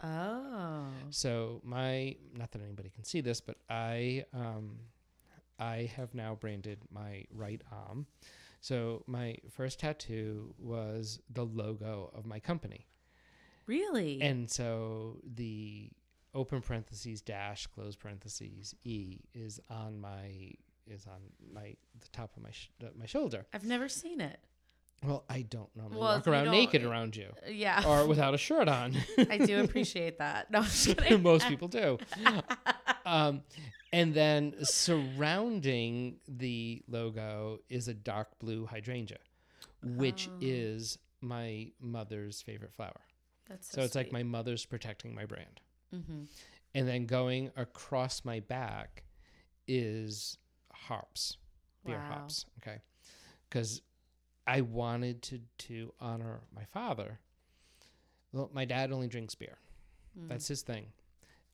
Oh. So my not that anybody can see this, but I um I have now branded my right arm. So my first tattoo was the logo of my company. Really? And so the open parentheses dash close parentheses e is on my is on my the top of my sh- my shoulder. I've never seen it. Well, I don't normally Well, walk around naked around you Yeah. or without a shirt on. I do appreciate that. No, I'm just kidding. Most people do. um, and then surrounding the logo is a dark blue hydrangea, which Oh. is my mother's favorite flower. That's So, so it's like my mother's protecting my brand. Mm-hmm. And then going across my back is hops, beer Wow. hops. Okay. Because I wanted to, to honor my father. Well, my dad only drinks beer. Mm. That's his thing.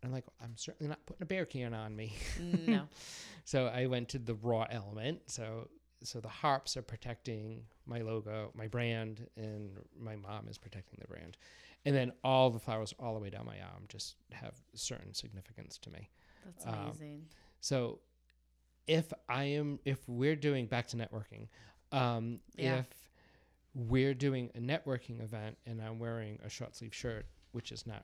And I'm like, I'm certainly not putting a beer can on me. no. So I went to the raw element. So so the harps are protecting my logo, my brand, and my mom is protecting the brand. And then all the flowers all the way down my arm just have certain significance to me. That's Um, amazing. So if I am if we're doing back to networking, um, Yeah. if we're doing a networking event and I'm wearing a short sleeve shirt, which is not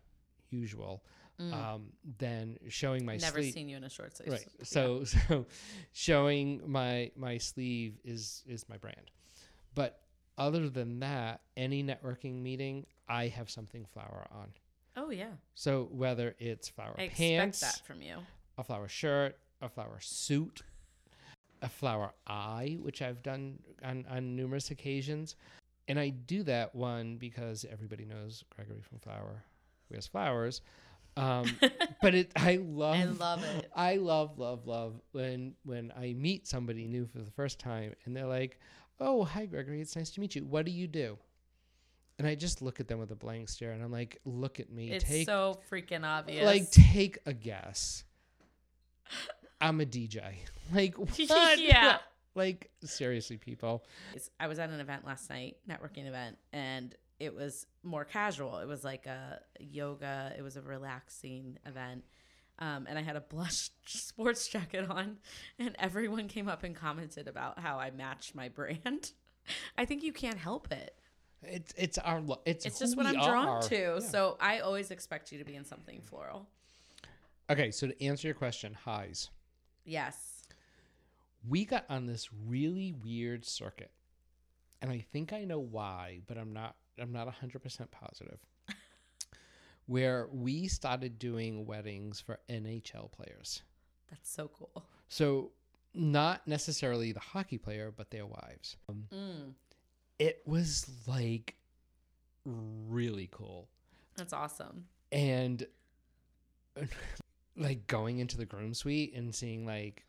usual, Mm. um, then showing my sleeve. Never sleeve seen you in a short sleeve. right so so showing my my sleeve is is my brand but other than that any networking meeting i have something flower on Oh yeah. so whether it's flower I expect pants that from you. a flower shirt a flower suit a flower eye which i've done on on numerous occasions and i do that one because everybody knows gregory from flower wears flowers um, but it i love I love it. I love, love, love when when I meet somebody new for the first time and they're like, "Oh, hi, Gregory. It's nice to meet you. What do you do?" And I just look at them with a blank stare, and I'm like, "Look at me. It's take so freaking obvious. like take a guess. I'm a DJ. Like what? Yeah. Like seriously, people. I was at an event last night, networking event, and it was more casual. It was like a yoga. It was a relaxing event. Um, and I had a blush sports jacket on, and everyone came up and commented about how I matched my brand. I think you can't help it. It's it's our lo- it's It's just what I'm drawn are. to. Yeah. So I always expect you to be in something floral. Okay, so to answer your question, highs. Yes. we got on this really weird circuit and i think i know why but i'm not i'm not 100% positive where we started doing weddings for nhl players That's so cool. so not necessarily the hockey player but their wives um, Mm, it was like really cool that's awesome. and like going into the groom suite and seeing like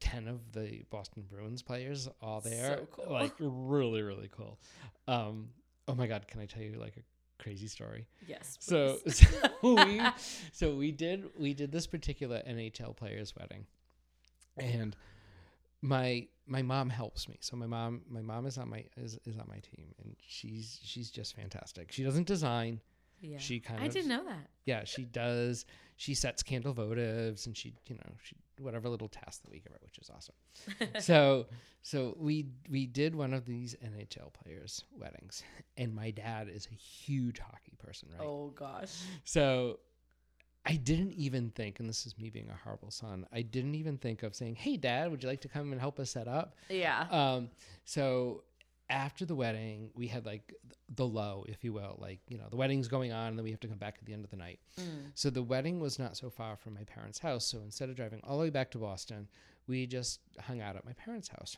10 of the Boston Bruins players all there So cool. like really really cool um oh my god can I tell you like a crazy story Yes. so so we so we did we did this particular NHL player's wedding and my my mom helps me so my mom my mom is on my is, is on my team and she's she's just fantastic she doesn't design yeah. she kind I of I didn't know that. yeah she does she sets candle votives and she you know she whatever little task that we give her which is awesome so so we we did one of these nhl players weddings and my dad is a huge hockey person right Oh gosh. so i didn't even think and this is me being a horrible son i didn't even think of saying hey dad would you like to come and help us set up Yeah. um, so after the wedding, we had like the low, if you will, like you know the wedding's going on, and then we have to come back at the end of the night. Mm. So the wedding was not so far from my parents' house. So instead of driving all the way back to Boston, we just hung out at my parents' house.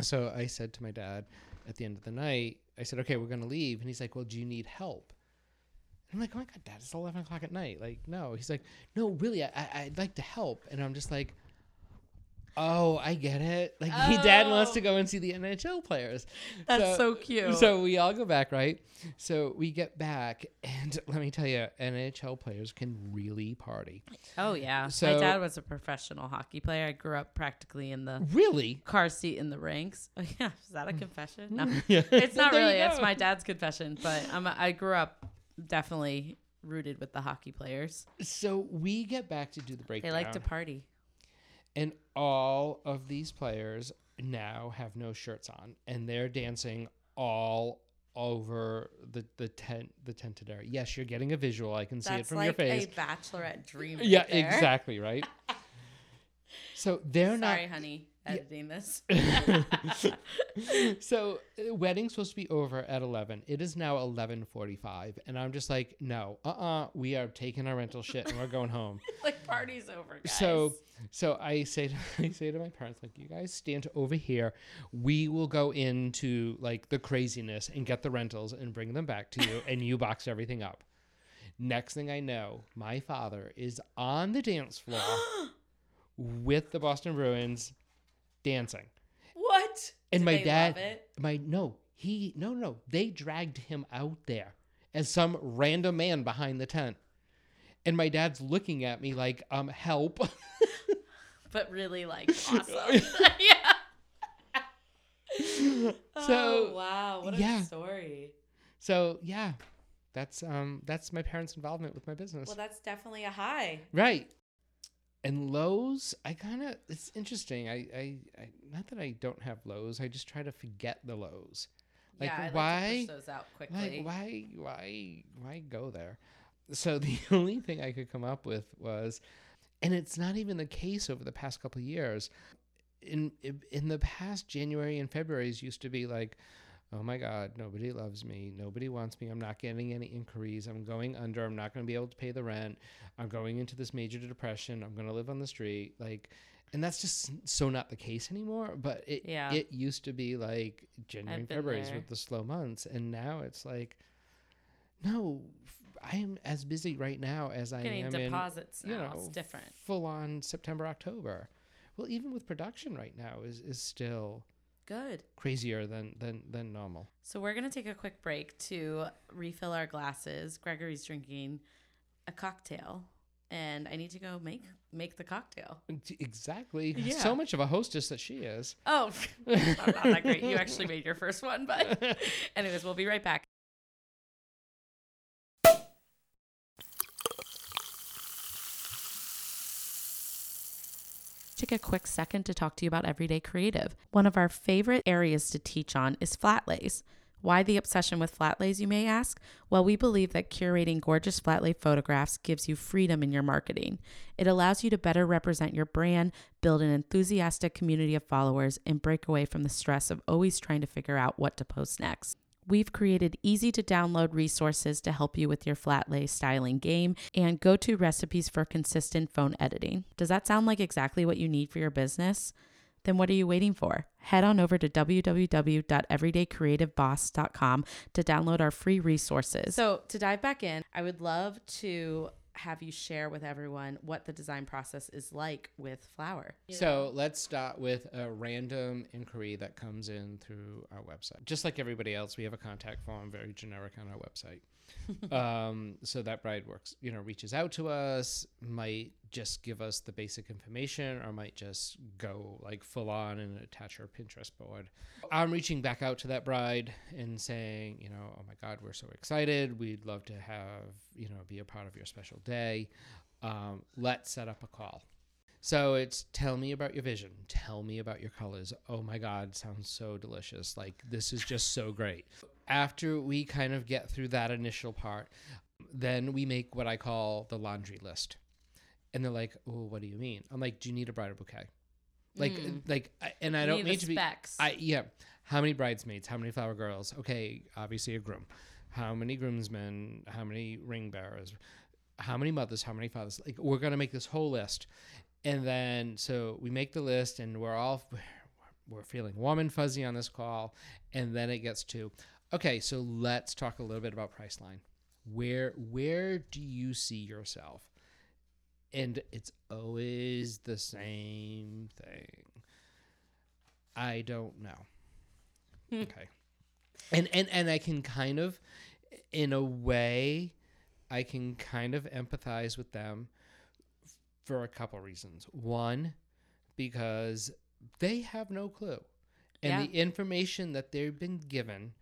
So I said to my dad at the end of the night, I said, "Okay, we're gonna leave," and he's like, "Well, do you need help?" I'm like, oh my god, Dad, it's 11 o'clock at night. Like, no. He's like, no, really, I, I, I'd like to help. And I'm just like, oh, I get it. Like, he dad wants Oh. to go oh. and see the NHL players. That's so cute. So we all go back, right? So we get back, and let me tell you, NHL players can really party. Oh yeah. So- My dad was a professional hockey player. I grew up practically in the Really? car seat in the rinks. Oh, yeah, is that a confession? No, Yeah. it's not really. It's my dad's confession. But I'm a, I grew up definitely rooted with the hockey players. So we get back to do the break. They like to party. And all of these players now have no shirts on, and they're dancing all over the the tent the tented area. Yes, you're getting a visual. I can see it from like your face. a bachelorette dream. right yeah, there. exactly right. so they're not Sorry, honey, editing this. so uh, wedding's supposed to be over at 11 it is now 11.45 and i'm just like no uh-uh we are taking our rental shit and we're going home like party's over, guys. So so I say to, I say to my parents like you guys stand over here. We will go into like the craziness and get the rentals and bring them back to you and you box everything up. Next thing I know, my father is on the dance floor with the Boston Bruins dancing. what? And Did my dad my no, he no no, they dragged him out there as some random man behind the tent. And my dad's looking at me like, um, help. but really like awesome. yeah. so oh, wow, what a yeah. story. so yeah that's um that's my parents involvement with my business Well, that's definitely a high. right and lows i kind of it's interesting I, I i not that i don't have lows i just try to forget the lows like yeah, I like why push those out quickly. like why why why go there so the only thing i could come up with was and it's not even the case over the past couple of years in in the past january and february's used to be like oh my god nobody loves me. Nobody wants me. I'm not getting any inquiries. I'm going under. I'm not going to be able to pay the rent. I'm going into this major depression. I'm going to live on the street. Like and that's just so not the case anymore but it Yeah. it used to be like january and there. with the slow months. And now it's like no i am as busy right now as i Getting am in deposits you now, know it's different. full on september october. Well even with production right now is is still Good. crazier than than than normal So we're gonna take a quick break to refill our glasses. Gregory's drinking a cocktail, and I need to go make make the cocktail. exactly Yeah. so much of a hostess that she is Oh, not, not that great. You actually made your first one, but anyways, we'll be right back. Take a quick second to talk to you about Everyday Creative. One of our favorite areas to teach on is flat lays. Why the obsession with flat lays, you may ask? Well, we believe that curating gorgeous flat lay photographs gives you freedom in your marketing. It allows you to better represent your brand, build an enthusiastic community of followers, and break away from the stress of always trying to figure out what to post next. We've created easy to download resources to help you with your flat lay styling game and go to recipes for consistent phone editing. Does that sound like exactly what you need for your business? Then what are you waiting for? Head on over to www.everydaycreativeboss.com to download our free resources. So, to dive back in, I would love to have you share with everyone what the design process is like with flower. So let's start with a random inquiry that comes in through our website. Just like everybody else, we have a contact form, very generic on our website. um, so that bride works, you know, reaches out to us, might just give us the basic information, or might just go like full on and attach her Pinterest board. I'm reaching back out to that bride and saying, you know, oh my God, we're so excited. We'd love to have, you know, be a part of your special day. Um, let's set up a call. So it's tell me about your vision. Tell me about your colors. Oh my God, sounds so delicious. Like this is just so great. After we kind of get through that initial part, then we make what I call the laundry list. And they're like, "Oh, what do you mean?" I'm like, "Do you need a bridal bouquet?" Like, hmm. like, and I You don't need to be. specs. I yeah. How many bridesmaids? How many flower girls? Okay, obviously a groom. How many groomsmen? How many ring bearers? How many mothers? How many fathers? Like we're gonna make this whole list, and then so we make the list, and we're all we're feeling warm and fuzzy on this call, and then it gets to okay. So let's talk a little bit about price line. Where where do you see yourself? And it's always the same thing. I don't know. Hmm. okay. And and and I can kind of in a way I can kind of empathize with them for a couple reasons. One, because they have no clue. And Yeah. the information that they've been given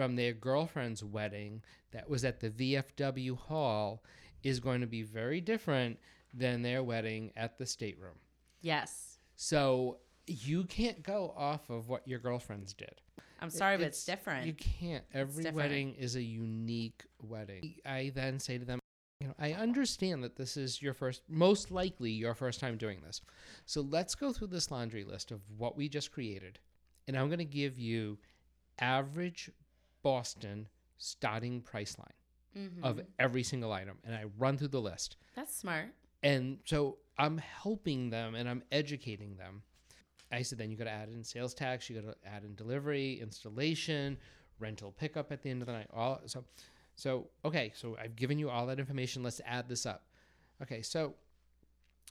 from their girlfriend's wedding that was at the VFW hall is going to be very different than their wedding at the stateroom. Yes. So you can't go off of what your girlfriends did. I'm sorry, but it's different. You can't. Every wedding is a unique wedding. I then say to them, you know, I understand that this is your first, most likely your first time doing this. So let's go through this laundry list of what we just created. And I'm going to give you average Boston starting price line Mhm. of every single item. And I run through the list. That's smart. And so I'm helping them and I'm educating them. I said, then you got to add in sales tax, you got to add in delivery, installation, rental pickup at the end of the night. All so, so okay. So I've given you all that information. Let's add this up. Okay, so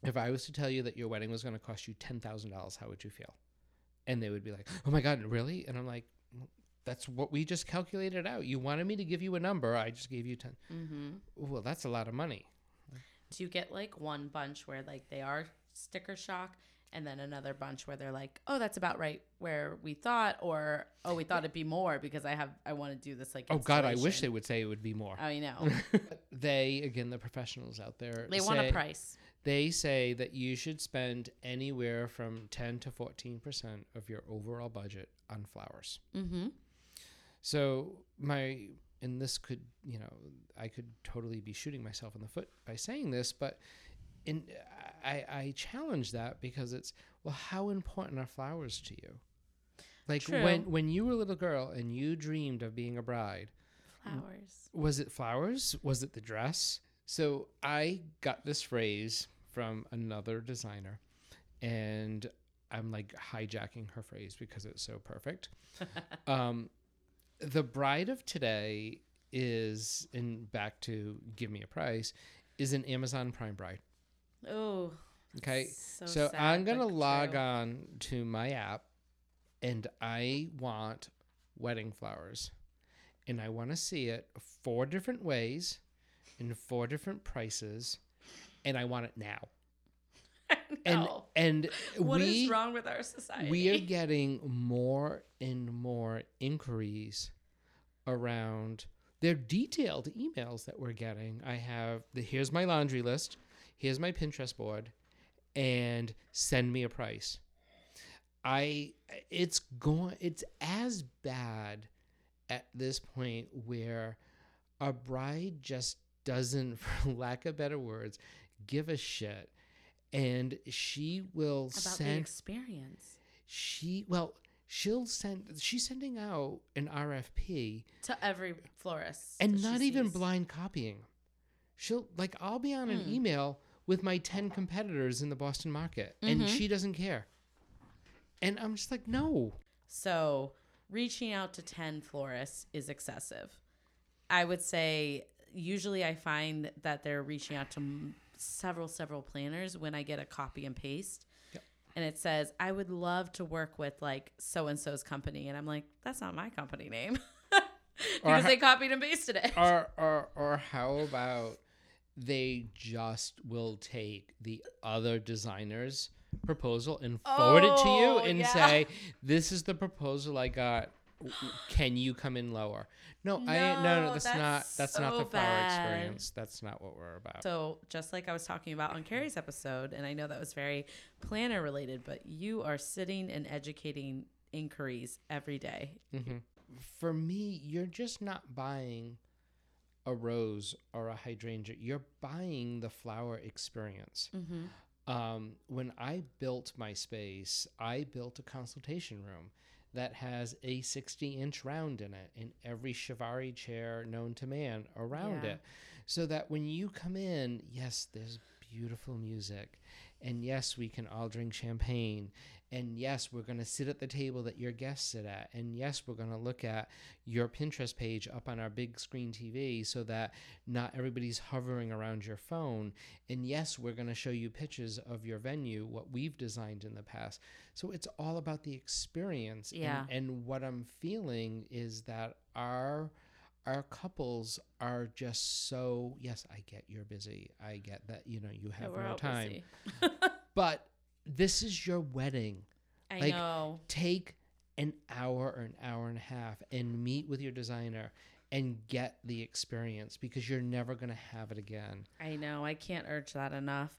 if I was to tell you that your wedding was going to cost you ten thousand dollars, how would you feel? And they would be like, "Oh my god, really?" And I'm like, "That's what we just calculated out. You wanted me to give you a number. I just gave you ten. Mm-hmm. Well, that's a lot of money." Do you get like one bunch where like they are sticker shock and then another bunch where they're like, oh, that's about right where we thought, or oh, we thought it'd be more because I have I want to do this like. Oh God, I wish they would say it would be more. Oh, you know, they again, the professionals out there, they want a price. They say that you should spend anywhere from ten to fourteen percent of your overall budget on flowers. Mm-hmm. So my and this could you know I could totally be shooting myself in the foot by saying this, but in I I challenge that because it's well, how important are flowers to you? Like True. when when you were a little girl and you dreamed of being a bride, Flowers. was it flowers? Was it the dress? So I got this phrase from another designer, and I'm like hijacking her phrase because it's so perfect. um, the bride of today is, and back to give me a price, is an Amazon Prime bride. Oh. Okay. So, So sad, I'm gonna log true. on to my app, and I want wedding flowers, and I want to see it four different ways, in four different prices, and I want it now. And and What is we wrong with our society? we are getting more and more inquiries around they're detailed emails that we're getting. I have the here's my laundry list, here's my Pinterest board, and send me a price. I it's going it's as bad at this point where a bride just doesn't, for lack of better words, give a shit. And she will about the send experience she well she'll send she's sending out an rfp to every florist, and not even sees. blind copying she'll like i'll be on an Hmm. email with my 10 competitors in the boston market and Mhm. she doesn't care and i'm just like no So reaching out to 10 florists is excessive. I would say usually I find that they're reaching out to several, several planners when I get a copy and paste. Yep. And it says, I would love to work with like so and so's company. And I'm like, that's not my company name. because they copied and pasted it. or or or how about they just will take the other designer's proposal and forward it to you Oh, and yeah. say this is the proposal i got can you come in lower no, i no no No, that's, that's not that's not the flower bad. experience that's not what we're about So, just like I was talking about on Carrie's episode, and I know that was very planner related, but you are sitting and educating inquiries every day. hmm For me, you're just not buying a rose or a hydrangea. You're buying the flower experience. Mm-hmm. Um, when I built my space, I built a consultation room that has a 60 inch round in it and every Chiavari chair known to man around Yeah. it. So that when you come in, yes, there's beautiful music And yes, we can all drink champagne. And yes, we're going to sit at the table that your guests sit at. And yes, we're going to look at your Pinterest page up on our big screen TV so that not everybody's hovering around your phone. And yes, we're going to show you pictures of your venue, what we've designed in the past. So it's all about the experience. And- Yeah. And, what I'm feeling is that our our couples are just so yes, I get you're busy. I get that, you know, you Yeah, have we're no time. But this is your wedding I Like, know. take an hour or an hour and a half and meet with your designer and get the experience because you're never going to have it again. I know. I can't urge that enough.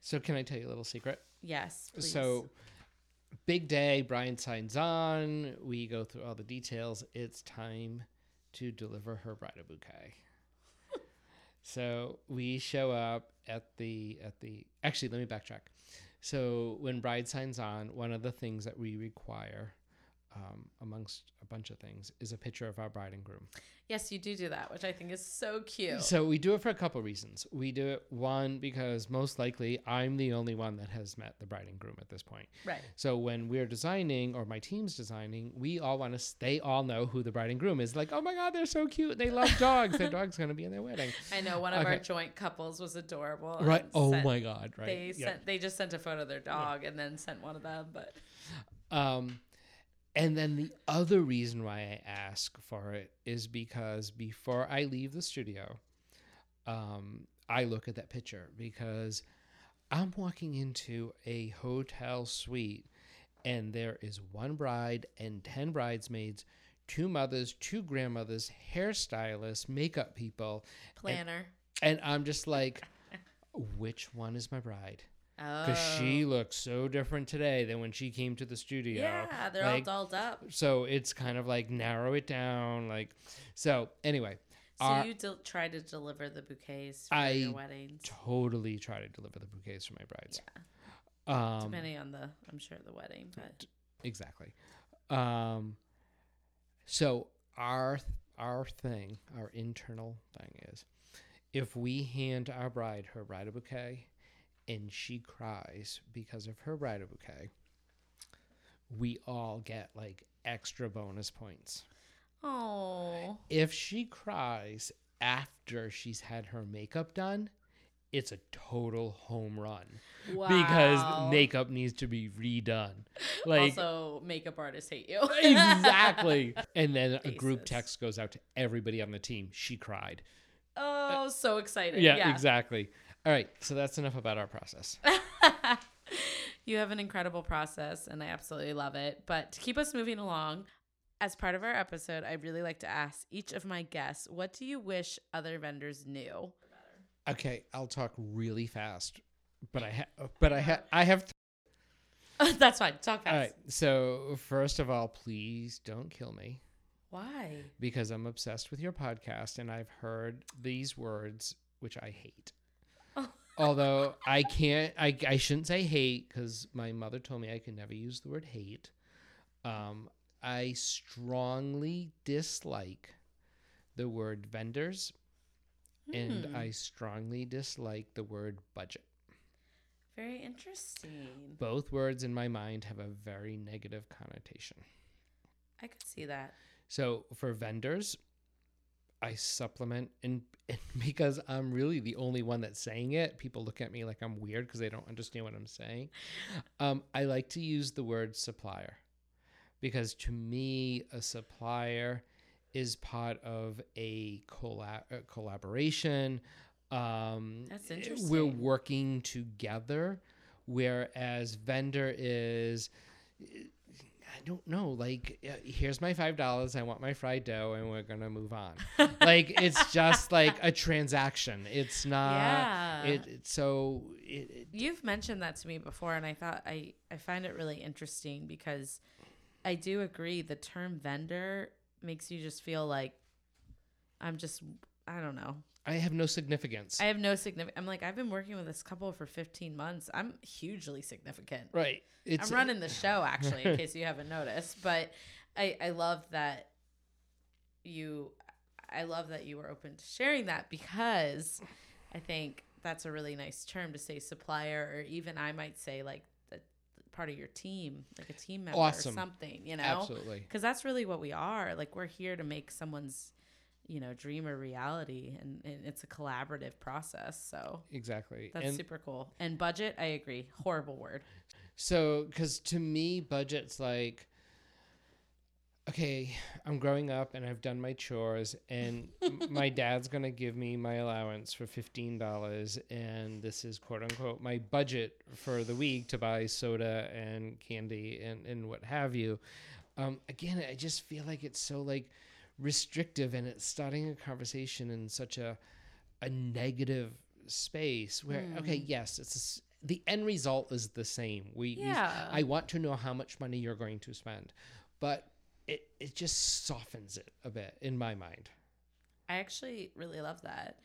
So, can I tell you a little secret? Yes. Please. So, big day, Brian signs on. We go through all the details. It's time to deliver her bridal bouquet. so, we show up at the at the Actually, let me backtrack. So, when bride signs on, one of the things that we require um, amongst a bunch of things is a picture of our bride and groom. yes, you do do that, which I think is so cute. So we do it for a couple reasons. We do it one because most likely I'm the only one that has met the bride and groom at this point. right. So when we're designing or my team's designing, we all want to. They all know who the bride and groom is. Like, oh my god, they're so cute. They love dogs. Their dog's gonna be in their wedding. I know one of our joint couples was adorable. Right. Oh sent- my god. Right. They Yeah. sent. They just sent a photo of their dog and then sent one of them. But Um, and then the other reason why I ask for it is because before I leave the studio, um, I look at that picture because I'm walking into a hotel suite and there is one bride and 10 bridesmaids, two mothers, two grandmothers, hairstylists, makeup people. planner. And I'm just like, which one is my bride? Oh. Because she looks so different today than when she came to the studio. Yeah, they're Like, all dolled up. so it's kind of like narrow it down like so anyway So our- you del- try to deliver the bouquets for I your weddings, totally try to deliver the bouquets for my brides yeah. um Depending on the, I'm sure the wedding, but exactly um so our our thing our internal thing is if we hand our bride her bridal bouquet and she cries because of her bridal bouquet we all get like extra bonus points oh, if she cries after she's had her makeup done, it's a total home run wow. because makeup needs to be redone. Like also makeup artists hate you. exactly. And then a group text goes out to everybody on the team. She cried. oh, so excited. Yeah, Yeah, exactly. All right, so that's enough about our process. you have an incredible process, and I absolutely love it. But to keep us moving along, as part of our episode, I'd really like to ask each of my guests, what do you wish other vendors knew? Okay, I'll talk really fast, but I ha- but I ha- I have That's fine. Talk fast. All right. So, first of all, please don't kill me. Why? because I'm obsessed with your podcast and I've heard these words, which I hate. Although I can't, I, I shouldn't say hate because my mother told me I can never use the word hate. Um, I strongly dislike the word vendors and Hmm. I strongly dislike the word budget. Very interesting. Both words in my mind have a very negative connotation. I could see that. So for vendors, I supplement and, and because I'm really the only one that's saying it, people look at me like I'm weird because they don't understand what I'm saying. Um, I like to use the word supplier because to me, a supplier is part of a collab- uh, collaboration. Um, That's We're working together, whereas vendor is I don't know. Like, here's my five dollars. I want my fried dough, and we're gonna move on. like, it's just like a transaction. It's not. yeah. It, it so it, it- You've mentioned that to me before, and I thought I, I find it really interesting because I do agree the term vendor makes you just feel like I'm just, I don't know. I have no significance. I have no significant. I'm like, I've been working with this couple for 15 months. I'm hugely significant. right. It's I'm running the show, actually, in case you haven't noticed. But I, I love that you, I love that you were open to sharing that because I think that's a really nice term to say supplier, or even I might say like the part of your team, like a team member Awesome. or something, you know? Absolutely. Because that's really what we are. Like we're here to make someone's, you know, dream a reality, and, and it's a collaborative process. So Exactly. that's and super cool. And budget, I agree. Horrible word. so, because to me, budget's like, okay, I'm growing up and I've done my chores, and my dad's gonna give me my allowance for fifteen dollars, and this is quote unquote my budget for the week to buy soda and candy and and what have you. Um, again, I just feel like it's so like restrictive, and it's starting a conversation in such a a negative space where okay, yes, it's a the end result is the same. We, Yeah. I want to know how much money you're going to spend, but it it just softens it a bit in my mind. I actually really love that.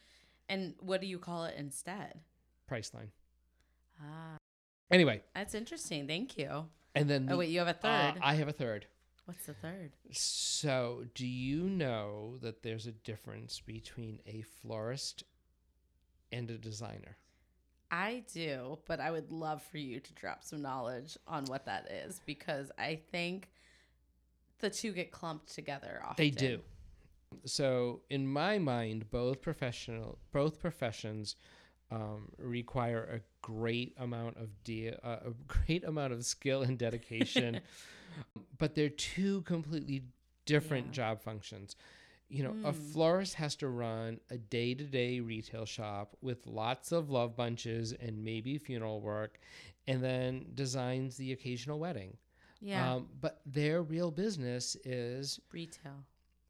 And what do you call it instead? Priceline. Ah, Anyway, that's interesting. Thank you. and then Oh wait, you have a uh, third. I have a third. What's the third? So, do you know that there's a difference between a florist and a designer? I do, but I would love for you to drop some knowledge on what that is because I think the two get clumped together often. They do. So, in my mind, both professional both professions um, require a great amount of de- uh, a great amount of skill and dedication, but they're two completely different Yeah. job functions. You know, a Mm. florist has to run a day to day retail shop with lots of love bunches and maybe funeral work, and then designs the occasional wedding. Yeah. Um, but their real business is Retail.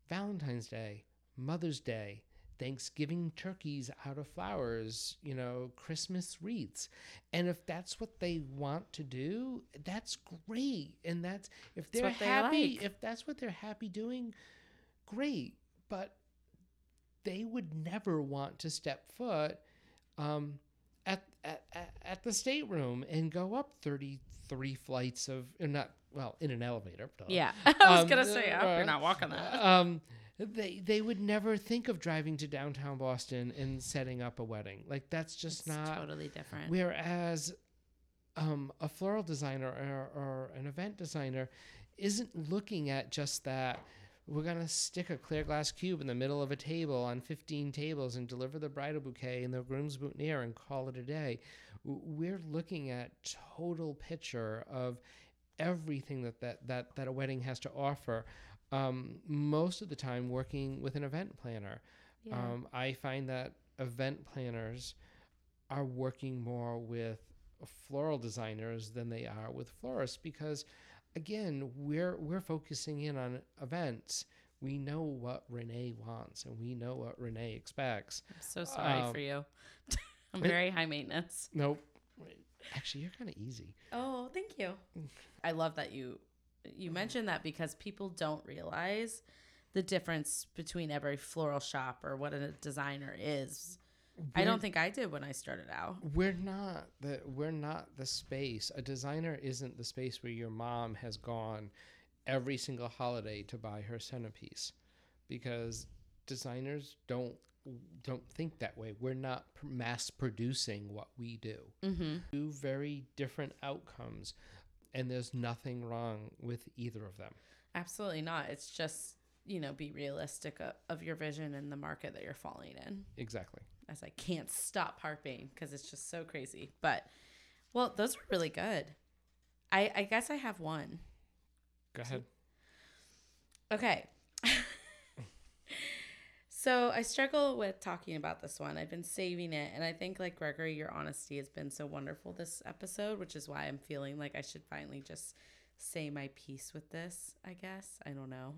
Valentine's Day, Mother's Day, Thanksgiving turkeys out of flowers, you know, Christmas wreaths. And if that's what they want to do, that's great. And that's if they're they happy, like. if that's what they're happy doing, great. But they would never want to step foot um, at, at, at, the State Room and go up 33 flights of, not, well, in an elevator. duh. Yeah. I was Um, gonna say, I hope uh, you're not walking that. Um, they they would never think of driving to downtown Boston and setting up a wedding. Like that's just It's not. totally different. Whereas, um, a floral designer or, or an event designer isn't looking at just that. We're gonna stick a clear glass cube in the middle of a table on 15 tables and deliver the bridal bouquet and the groom's boutonniere and call it a day. We're looking at total picture of everything that that that, that a wedding has to offer. Um, most of the time, working with an event planner. yeah. Um, I find that event planners are working more with floral designers than they are with florists because, again, we're we're focusing in on events. We know what Renee wants and we know what Renee expects. I'm so sorry um, for you. I'm very high maintenance. Nope. Actually, you're kind of easy. Oh, thank you. I love that you you mentioned that because people don't realize the difference between every floral shop or what a designer is. I don't think I did when I started out. we're not the we're not the space. A designer isn't the space where your mom has gone every single holiday to buy her centerpiece, because designers don't don't think that way. We're not mass producing what we do. Mm-hmm. Two very different outcomes, and there's nothing wrong with either of them. Absolutely not. It's just you know be realistic of, of your vision and the market that you're falling in. Exactly. As I can't stop harping because it's just so crazy. But well, those were really good. I I guess I have one. Go ahead. Okay. so I struggle with talking about this one. I've been saving it. And I think, like Gregory, your honesty has been so wonderful this episode, which is why I'm feeling like I should finally just say my piece with this, I guess. I don't know.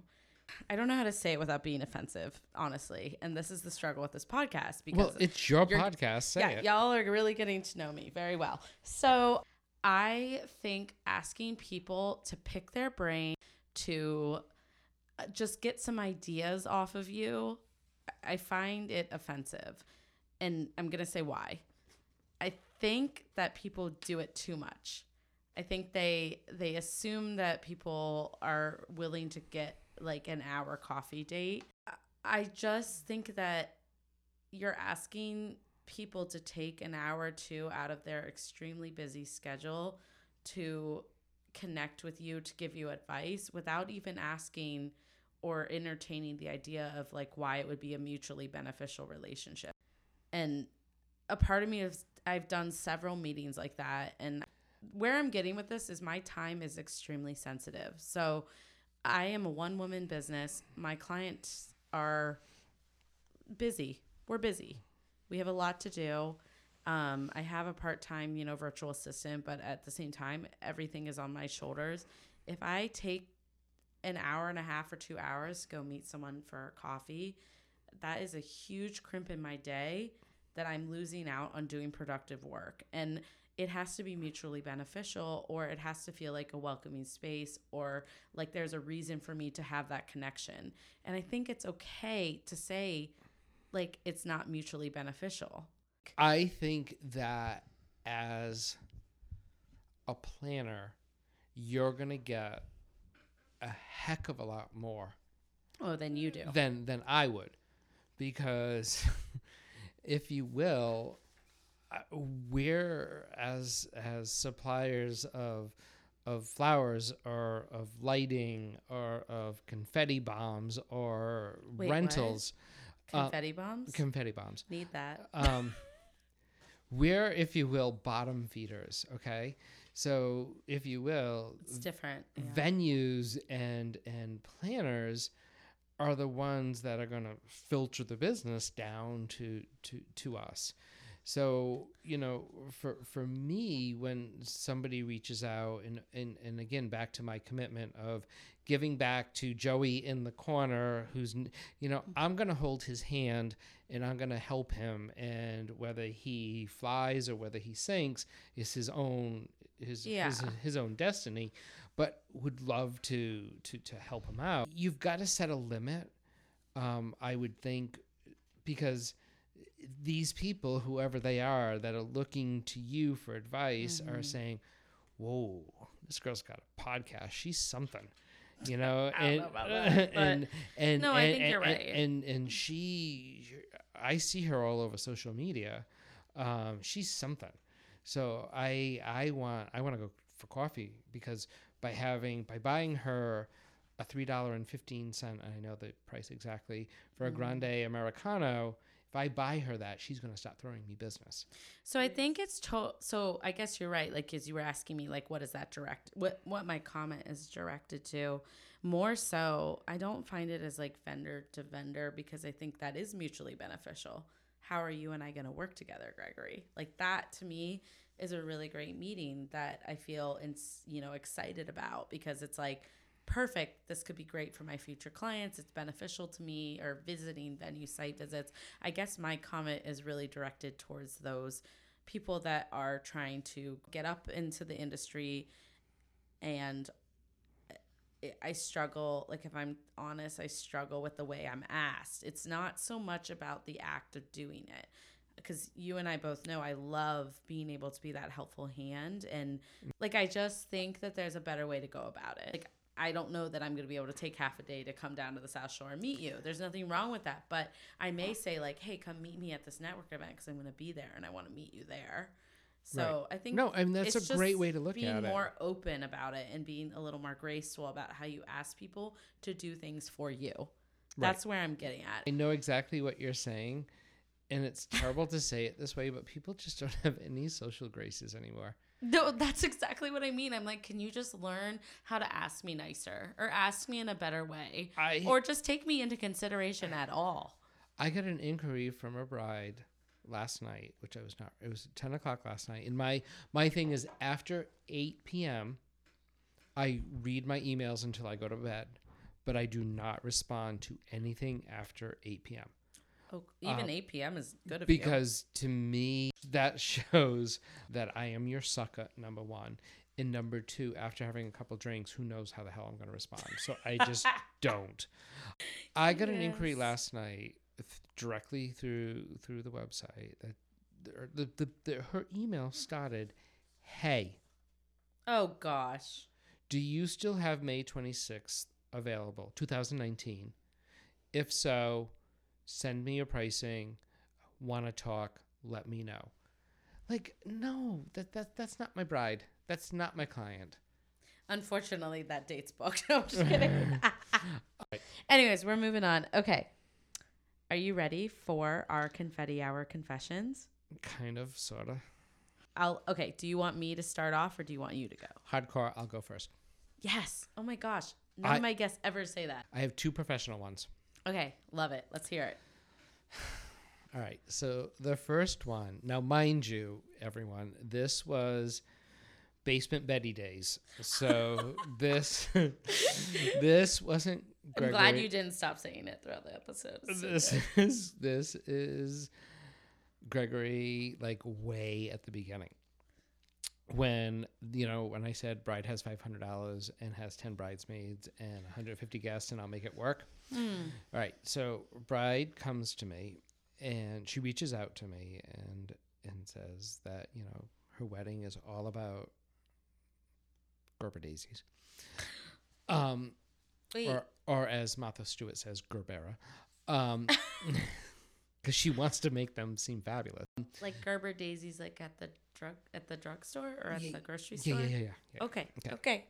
I don't know how to say it without being offensive, honestly. And this is the struggle with this podcast because Well, it's your podcast. Say yeah, it. y'all are really getting to know me very well. So I think asking people to pick their brain to uh, just get some ideas off of you, I find it offensive. And I'm going to say why. I think that people do it too much. I think they they assume that people are willing to get like an hour coffee date. I- I just think that you're asking people to take an hour or two out of their extremely busy schedule to connect with you to give you advice without even asking or entertaining the idea of like why it would be a mutually beneficial relationship. And a part of me is I've done several meetings like that and where I'm getting with this is my time is extremely sensitive. So I am a one woman business. My clients are busy. We're busy. We have a lot to do. Um, I have a part time, you know, virtual assistant, but at the same time, everything is on my shoulders. If I take an hour and a half or two hours to go meet someone for coffee, that is a huge crimp in my day that I'm losing out on doing productive work. And it has to be mutually beneficial or it has to feel like a welcoming space or like there's a reason for me to have that connection. And I think it's okay to say like it's not mutually beneficial. I think that as a planner, you're going to get a heck of a lot more Oh, then you do. than than I would because if you will uh, we're as as suppliers of of flowers or of lighting or of confetti bombs or Wait, what? rentals uh, Confetti bombs? confetti bombs Need that. um, we're, if you will, bottom feeders. Okay, so if you will, It's different. yeah. venues and and planners are the ones that are going to filter the business down to to to us. So you know, for for me, when somebody reaches out, and and and again, back to my commitment of giving back to Joey in the corner, who's you know, I'm gonna hold his hand and I'm gonna help him, and whether he flies or whether he sinks is his own his his, Yeah. his own destiny. But would love to to to help him out. You've got to set a limit. Um, I would think because these people, whoever they are, that are looking to you for advice, Mm-hmm. are saying, "Whoa, this girl's got a podcast. She's something." You know, and know that, but- and and No, I and- think you're and- right. And and she, I see her all over social media. Um, she's something. So I I want I want to go for coffee because by having by buying her a three dollar and fifteen cent I know the price exactly for a Mm-hmm. grande americano. If I buy her that, she's going to stop throwing me business. So I think it's to- so I guess you're right like cuz you were asking me like what is that direct what what my comment is directed to more so I don't find it as like vendor to vendor because I think that is mutually beneficial. How are you and I going to work together, Gregory? Like that to me is a really great meeting that I feel and you know excited about because it's like perfect. This could be great for my future clients. It's beneficial to me or visiting venue site visits. I guess my comment is really directed towards those people that are trying to get up into the industry and I- struggle like if I'm honest I struggle with the way I'm asked. It's not so much about the act of doing it because you and I both know I love being able to be that helpful hand and like I just think that there's a better way to go about it. Like I don't know that I'm going to be able to take half a day to come down to the South Shore and meet you. There's nothing wrong with that, but I may say like, "Hey, come meet me at this network event because I'm going to be there and I want to meet you there." So I think No, I mean that's a great way to look being at it. Being more open about it and being a little more graceful about how you ask people to do things for you. That's where I'm getting at. I know exactly what you're saying, and it's terrible to say it this way, but people just don't have any social graces anymore. No, that's exactly what I mean. I'm like, can you just learn how to ask me nicer or ask me in a better way I or just take me into consideration at all? I got an inquiry from a bride last night, which I was not. It was ten o'clock last night, and my my thing is after eight p.m. I read my emails until I go to bed, but I do not respond to anything after eight p.m. Oh, even Um, 8 p.m. is good of you. because to me that shows that I am your sucker. Number one. And number two, after having a couple drinks, who knows how the hell I'm going to respond? So I just don't. I got an inquiry last night th- directly through through the website that the, the, the, the her email started, "Hey, Oh gosh. do you still have May 26th available, 2019? If so, send me your pricing. Want to talk let me know. Like, no, that that that's not my bride. That's not my client. Unfortunately, that date's booked. No, I'm just kidding. Anyways, we're moving on. Okay. Are you ready for our confetti hour confessions? Kind of, sorta. I'll okay, do you want me to start off or do you want you to go? Hardcore. I'll go first. Yes. Oh my gosh. None I- of my guests ever say that. I have two professional ones. Okay, love it. Let's hear it. All right. So the first one. Now, mind you, everyone, this was basement Betty days. So this this wasn't. I'm glad you didn't stop saying it throughout the episode. So This good. is this is Gregory like way at the beginning. When you know when I said bride has five hundred dollars and has ten bridesmaids and 150 guests and I'll make it work. Hmm. All right, so bride comes to me and she reaches out to me and and says that you know her wedding is all about Gerber daisies, um, Wait, or or as Martha Stewart says, Gerbera, um, because she wants to make them seem fabulous. like Gerber daisies, like at the drug at the drugstore or at Yeah, the grocery store? yeah, yeah, yeah. yeah. Okay. Okay. Okay.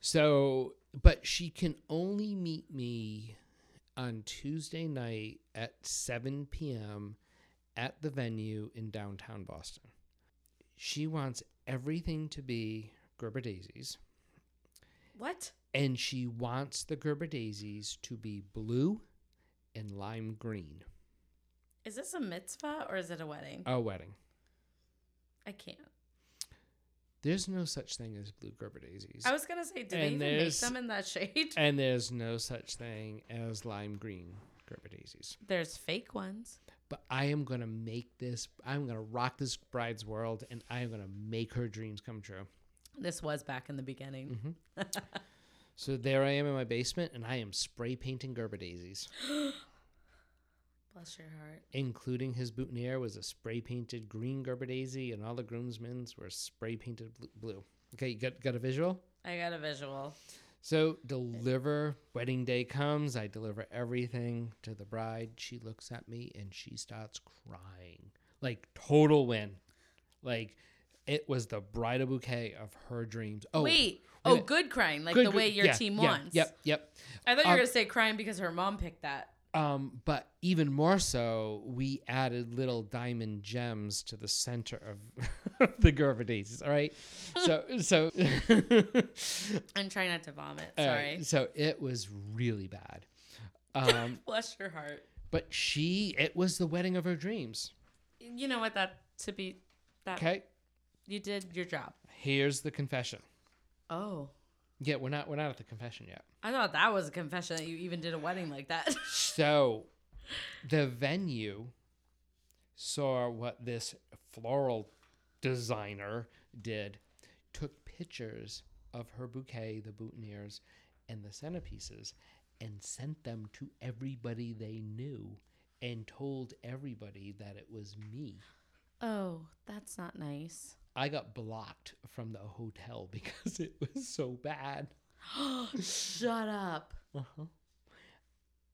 So, but she can only meet me on Tuesday night at 7 p.m. at the venue in downtown Boston. She wants everything to be Gerber daisies, What? and she wants the Gerber daisies to be blue and lime green. Is this a mitzvah or is it a wedding? A wedding. I can't. There's no such thing as blue Gerber daisies. I was gonna say, do they And even make there's- them in that shade? and there's no such thing as lime green Gerber daisies. There's fake ones. but I am gonna make this. I'm gonna rock this bride's world, and I am gonna make her dreams come true. This was back in the beginning. Mm-hmm. So there I am in my basement, and I am spray painting Gerber daisies, Bless your heart. including his boutonniere was a spray painted green Gerber daisy, and all the groomsmen's were spray painted blue. Okay, you got got a visual. I got a visual. So deliver. Wedding day comes. I deliver everything to the bride. She looks at me and she starts crying, like total win. Like it was the bridal bouquet of her dreams. Oh Wait. Oh, good crying, like Good, the way your yeah, team yeah, wants. Yep, yep. I thought you were Um, gonna say crying because her mom picked that. Um, but even more so, we added little diamond gems to the center of the daisies. All right, so so I'm trying not to vomit. Sorry. so it was really bad. Um, Bless your heart. but she, it was the wedding of her dreams. You know what? That to be that Okay, you did your job. here's the confession. Oh. Yeah, we're not we're not at the confession yet. I thought that was a confession that you even did a wedding like that. So, the venue saw what this floral designer did, took pictures of her bouquet, the boutonnieres, and the centerpieces, and sent them to everybody they knew, and told everybody that it was me. oh, that's not nice. I got blocked from the hotel because it was so bad. Shut up. Uh-huh.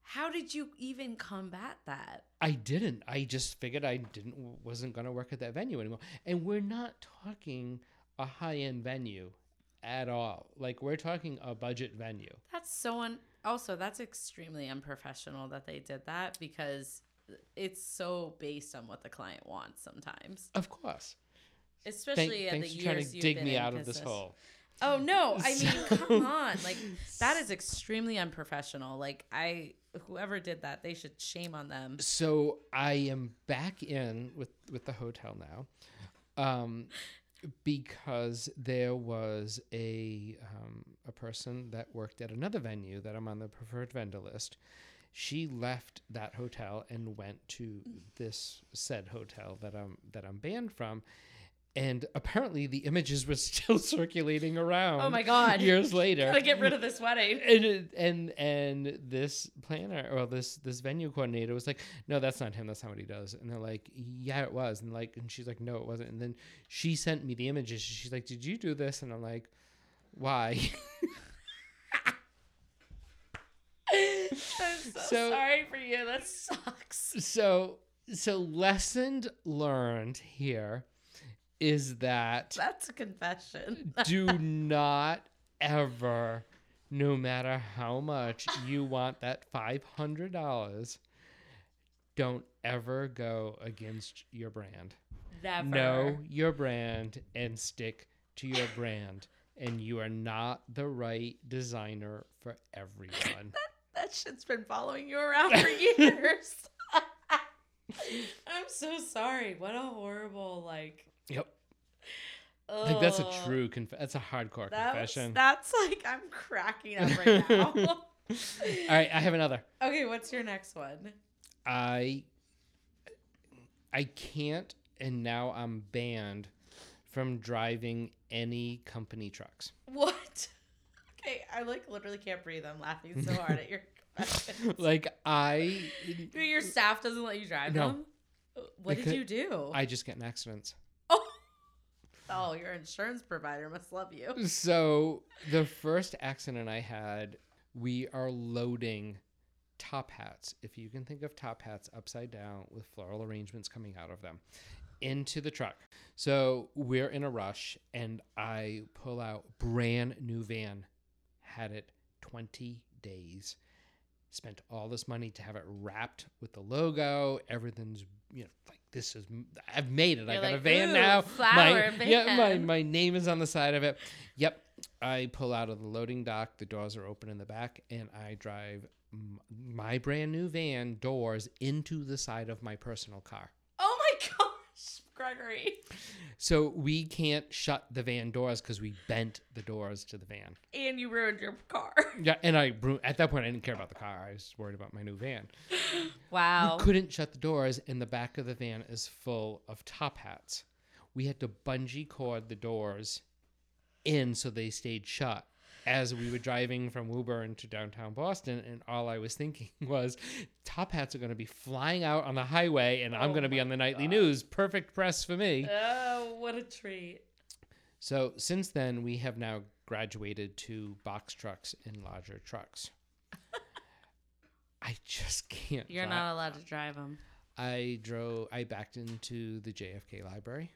How did you even combat that? I didn't. I just figured I didn't wasn't gonna work at that venue anymore. And we're not talking a high end venue at all. Like we're talking a budget venue. That's so un. Also, that's extremely unprofessional that they did that because it's so based on what the client wants sometimes, Of course. Especially Thank, at thanks the for trying to dig me out of this hole. Oh no! I mean, So- come on! Like that is extremely unprofessional. Like I, whoever did that, they should shame on them. So I am back in with with the hotel now, um, because there was a um, a person that worked at another venue that I'm on the preferred vendor list. She left that hotel and went to this said hotel that I'm that I'm banned from. And apparently, the images were still circulating around. Oh my God. Years later, Gotta get rid of this wedding. and and and this planner or this this venue coordinator was like no that's not him that's not what he does and they're like yeah it was and like and she's like no it wasn't and then she sent me the images she's like did you do this and i'm like why I'm so, So- sorry for you. That sucks. so so lesson learned here is that That's a confession. do not ever, no matter how much you want that five hundred dollars, don't ever go against your brand. Never. Know your brand and stick to your brand. And you are not the right designer for everyone. That that shit's been following you around for years. I'm so sorry. What a horrible like. Yep. I think that's a true conf- that's a hardcore That was- confession. that's like I'm cracking up right now. All right, I have another. okay, what's your next one? I I can't and now I'm banned from driving any company trucks. What? Okay, I like literally can't breathe. I'm laughing so hard at your. Like I Your staff doesn't let you drive No. them. What did you do? I just get in accidents. Oh. your insurance provider must love you. So the first accident I had, we are loading top hats, if you can think of top hats upside down with floral arrangements coming out of them, into the truck. So we're in a rush, and I pull out brand new van, had it 20 days. Spent all this money to have it wrapped with the logo. Everything's you know like this is I've made it. I You're got a van "Ooh, now. flower my, Yeah, my my name is on the side of it. Yep. I pull out of the loading dock. The doors are open in the back, and I drive m- my brand new van doors into the side of my personal car. Gregory. So we can't shut the van doors because we bent the doors to the van. And you ruined your car. Yeah, and I at that point I didn't care about the car. I was worried about my new van. Wow. We couldn't shut the doors, and the back of the van is full of top hats. We had to bungee cord the doors in so they stayed shut as we were driving from Woburn to downtown Boston. And all I was thinking was, top hats are going to be flying out on the highway, and I'm Oh going to be on the nightly news. Perfect press for me. Oh, what a treat. So since then, we have now graduated to box trucks and larger trucks. I just can't. You're drive- not allowed to drive them. I drove. I backed into the JFK library.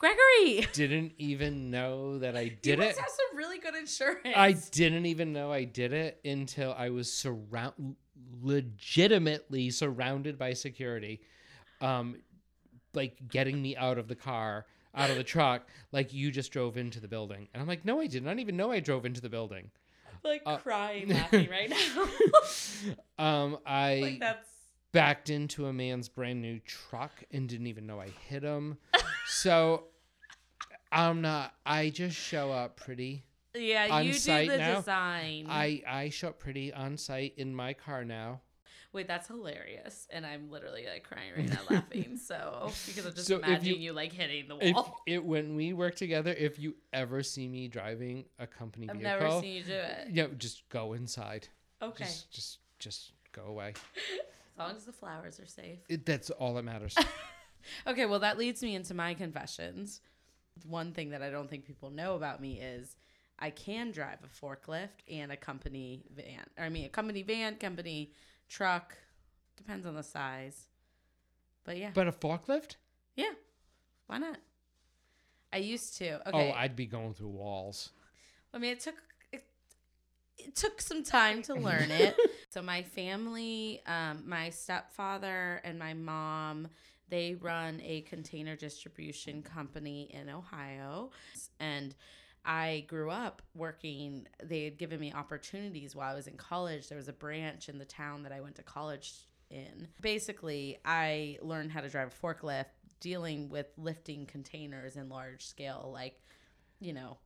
Gregory, Didn't even know that I you did it. have some really good insurance. I didn't even know I did it until I was surround, legitimately surrounded by security, um, like getting me out of the car, out of the truck, like you just drove into the building, and I'm like, no, I didn't. I didn't even know I drove into the building. like uh, crying, laughing right now. Um, I like that's backed into a man's brand new truck and didn't even know I hit him. so I'm not. I just show up pretty. yeah. On You do the now, design. I I show up pretty on site in my car now. Wait, that's hilarious, and I'm literally like crying right now, laughing. So because I'm just So imagining you- you, like hitting the If wall. it when we work together, if you ever see me driving a company I've vehicle, never seen you do it. yeah, just go inside. Okay, Just just just go away. as long as the flowers are safe. It, that's all that matters. Okay, well, that leads me into my confessions. One thing that I don't think people know about me is I can drive a forklift and a company van. Or I mean, a company van, company truck, depends on the size. But yeah, but a forklift? yeah, why not? I used to. Oh, Okay, I'd be going through walls. I mean, it took it, it took some time to learn it. so my family, um, my stepfather and my mom, they run a container distribution company in Ohio, and I grew up working. They had given me opportunities while I was in college. There was a branch in the town that I went to college in. Basically, I learned how to drive a forklift, dealing with lifting containers in large scale, like you know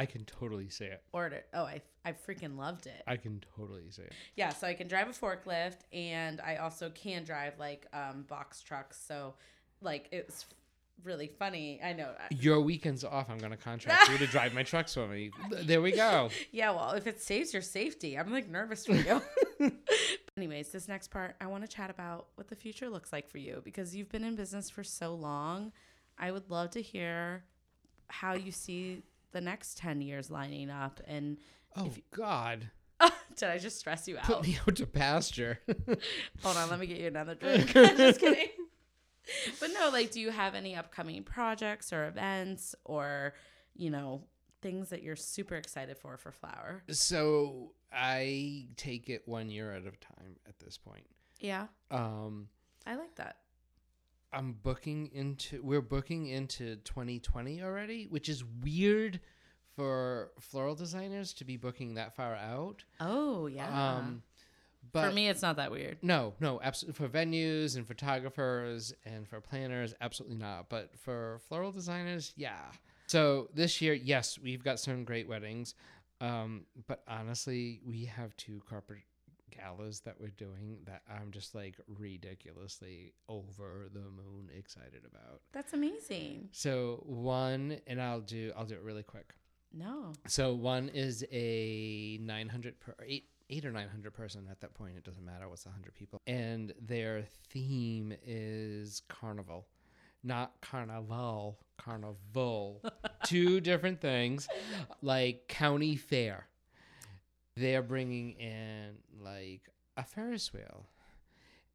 I can totally say it. ordered. Oh, I I freaking loved it. I can totally say it. Yeah, so I can drive a forklift and I also can drive like um box trucks. So like it's really funny. I know. Your weekends off, I'm going to contract you to drive my trucks for me. There we go. Yeah, well, if it saves your safety, I'm like nervous for you. Anyways, this next part, I want to chat about what the future looks like for you because you've been in business for so long. I would love to hear how you see the next 10 years lining up and Oh, God. Did I just stress you out Put me out to pasture. Hold on, let me get you another drink. just kidding. But no, like, do you have any upcoming projects or events or, you know, things that you're super excited for for Flouer? so I take it one year at a time at this point. Yeah, Um, I like that. I'm booking into we're booking into 2020 already, which is weird for floral designers to be booking that far out. Oh, yeah. Um, but for me, it's not that weird. no, no, absolutely for venues and photographers and for planners, absolutely not. But for floral designers, yeah. So this year, yes, we've got some great weddings. Um, but honestly, we have two corporate galas that we're doing that I'm just like ridiculously over the moon excited about. That's amazing. So one, and I'll do I'll do it really quick. No. So one is a 900 per eight eight or 900 person at that point. It doesn't matter what's 100 people, and their theme is carnival, not carnival, carnival. Two different things, like county fair. They're bringing in like a Ferris wheel.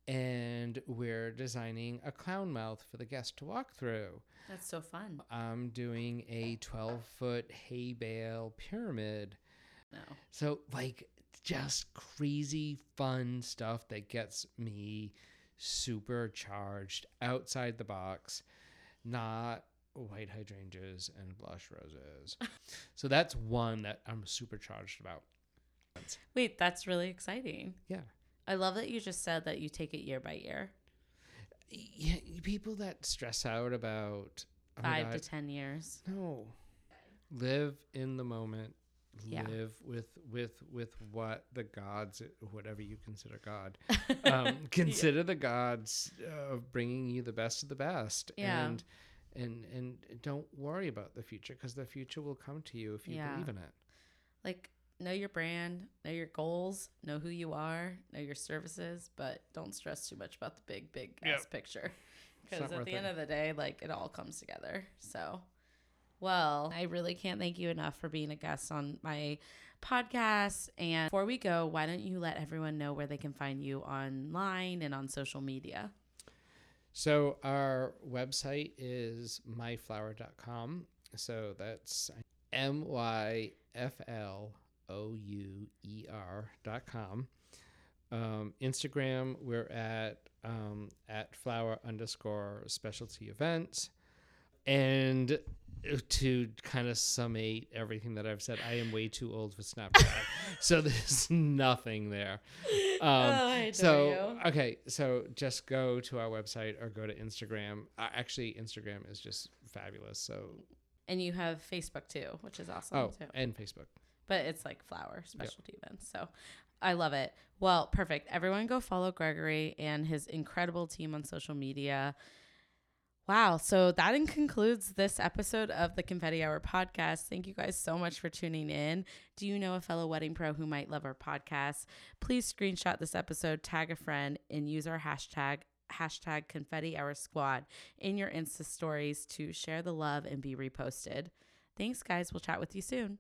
And we're designing a clown mouth for the guest to walk through. That's so fun. I'm doing a 12 foot hay bale pyramid. No. So, like, just crazy fun stuff that gets me supercharged outside the box, not white hydrangeas and blush roses. so, that's one that I'm supercharged about. Wait, that's really exciting. Yeah. I love that you just said that you take it year by year, Yeah, people that stress out about oh five God, to 10 years. No. Live in the moment. Yeah. Live with with with what the gods, whatever you consider God, um, consider the gods of bringing you the best of the best, Yeah. and and and don't worry about the future because the future will come to you if you Yeah. believe in it. like, know your brand, know your goals, know who you are, know your services, but don't stress too much about the big, big Yep. ass picture. Because at the end of the day, like, it all comes together. So, well, I really can't thank you enough for being a guest on my podcast. And before we go, why don't you let everyone know where they can find you online and on social media? So our website is myflouer.com. So that's M Y F L O U E R dot com. Um, Instagram, we're at um, at flouer underscore specialty events. And to kind of summate everything that I've said, I am way too old for Snapchat. so there's nothing there. Um, Oh, so you. okay, so just go to our website or go to Instagram. Uh, actually, Instagram is just fabulous. So And you have Facebook too, which is awesome oh, too. and Facebook. But it's like Flouer Specialty Events. So I love it. Well, perfect. Everyone go follow Gregory and his incredible team on social media. Wow. So that concludes this episode of the Confetti Hour podcast. Thank you guys so much for tuning in. Do you know a fellow wedding pro who might love our podcast? Please screenshot this episode, tag a friend, and use our hashtag hashtag confetti hour squad in your insta stories to share the love and be reposted thanks guys we'll chat with you soon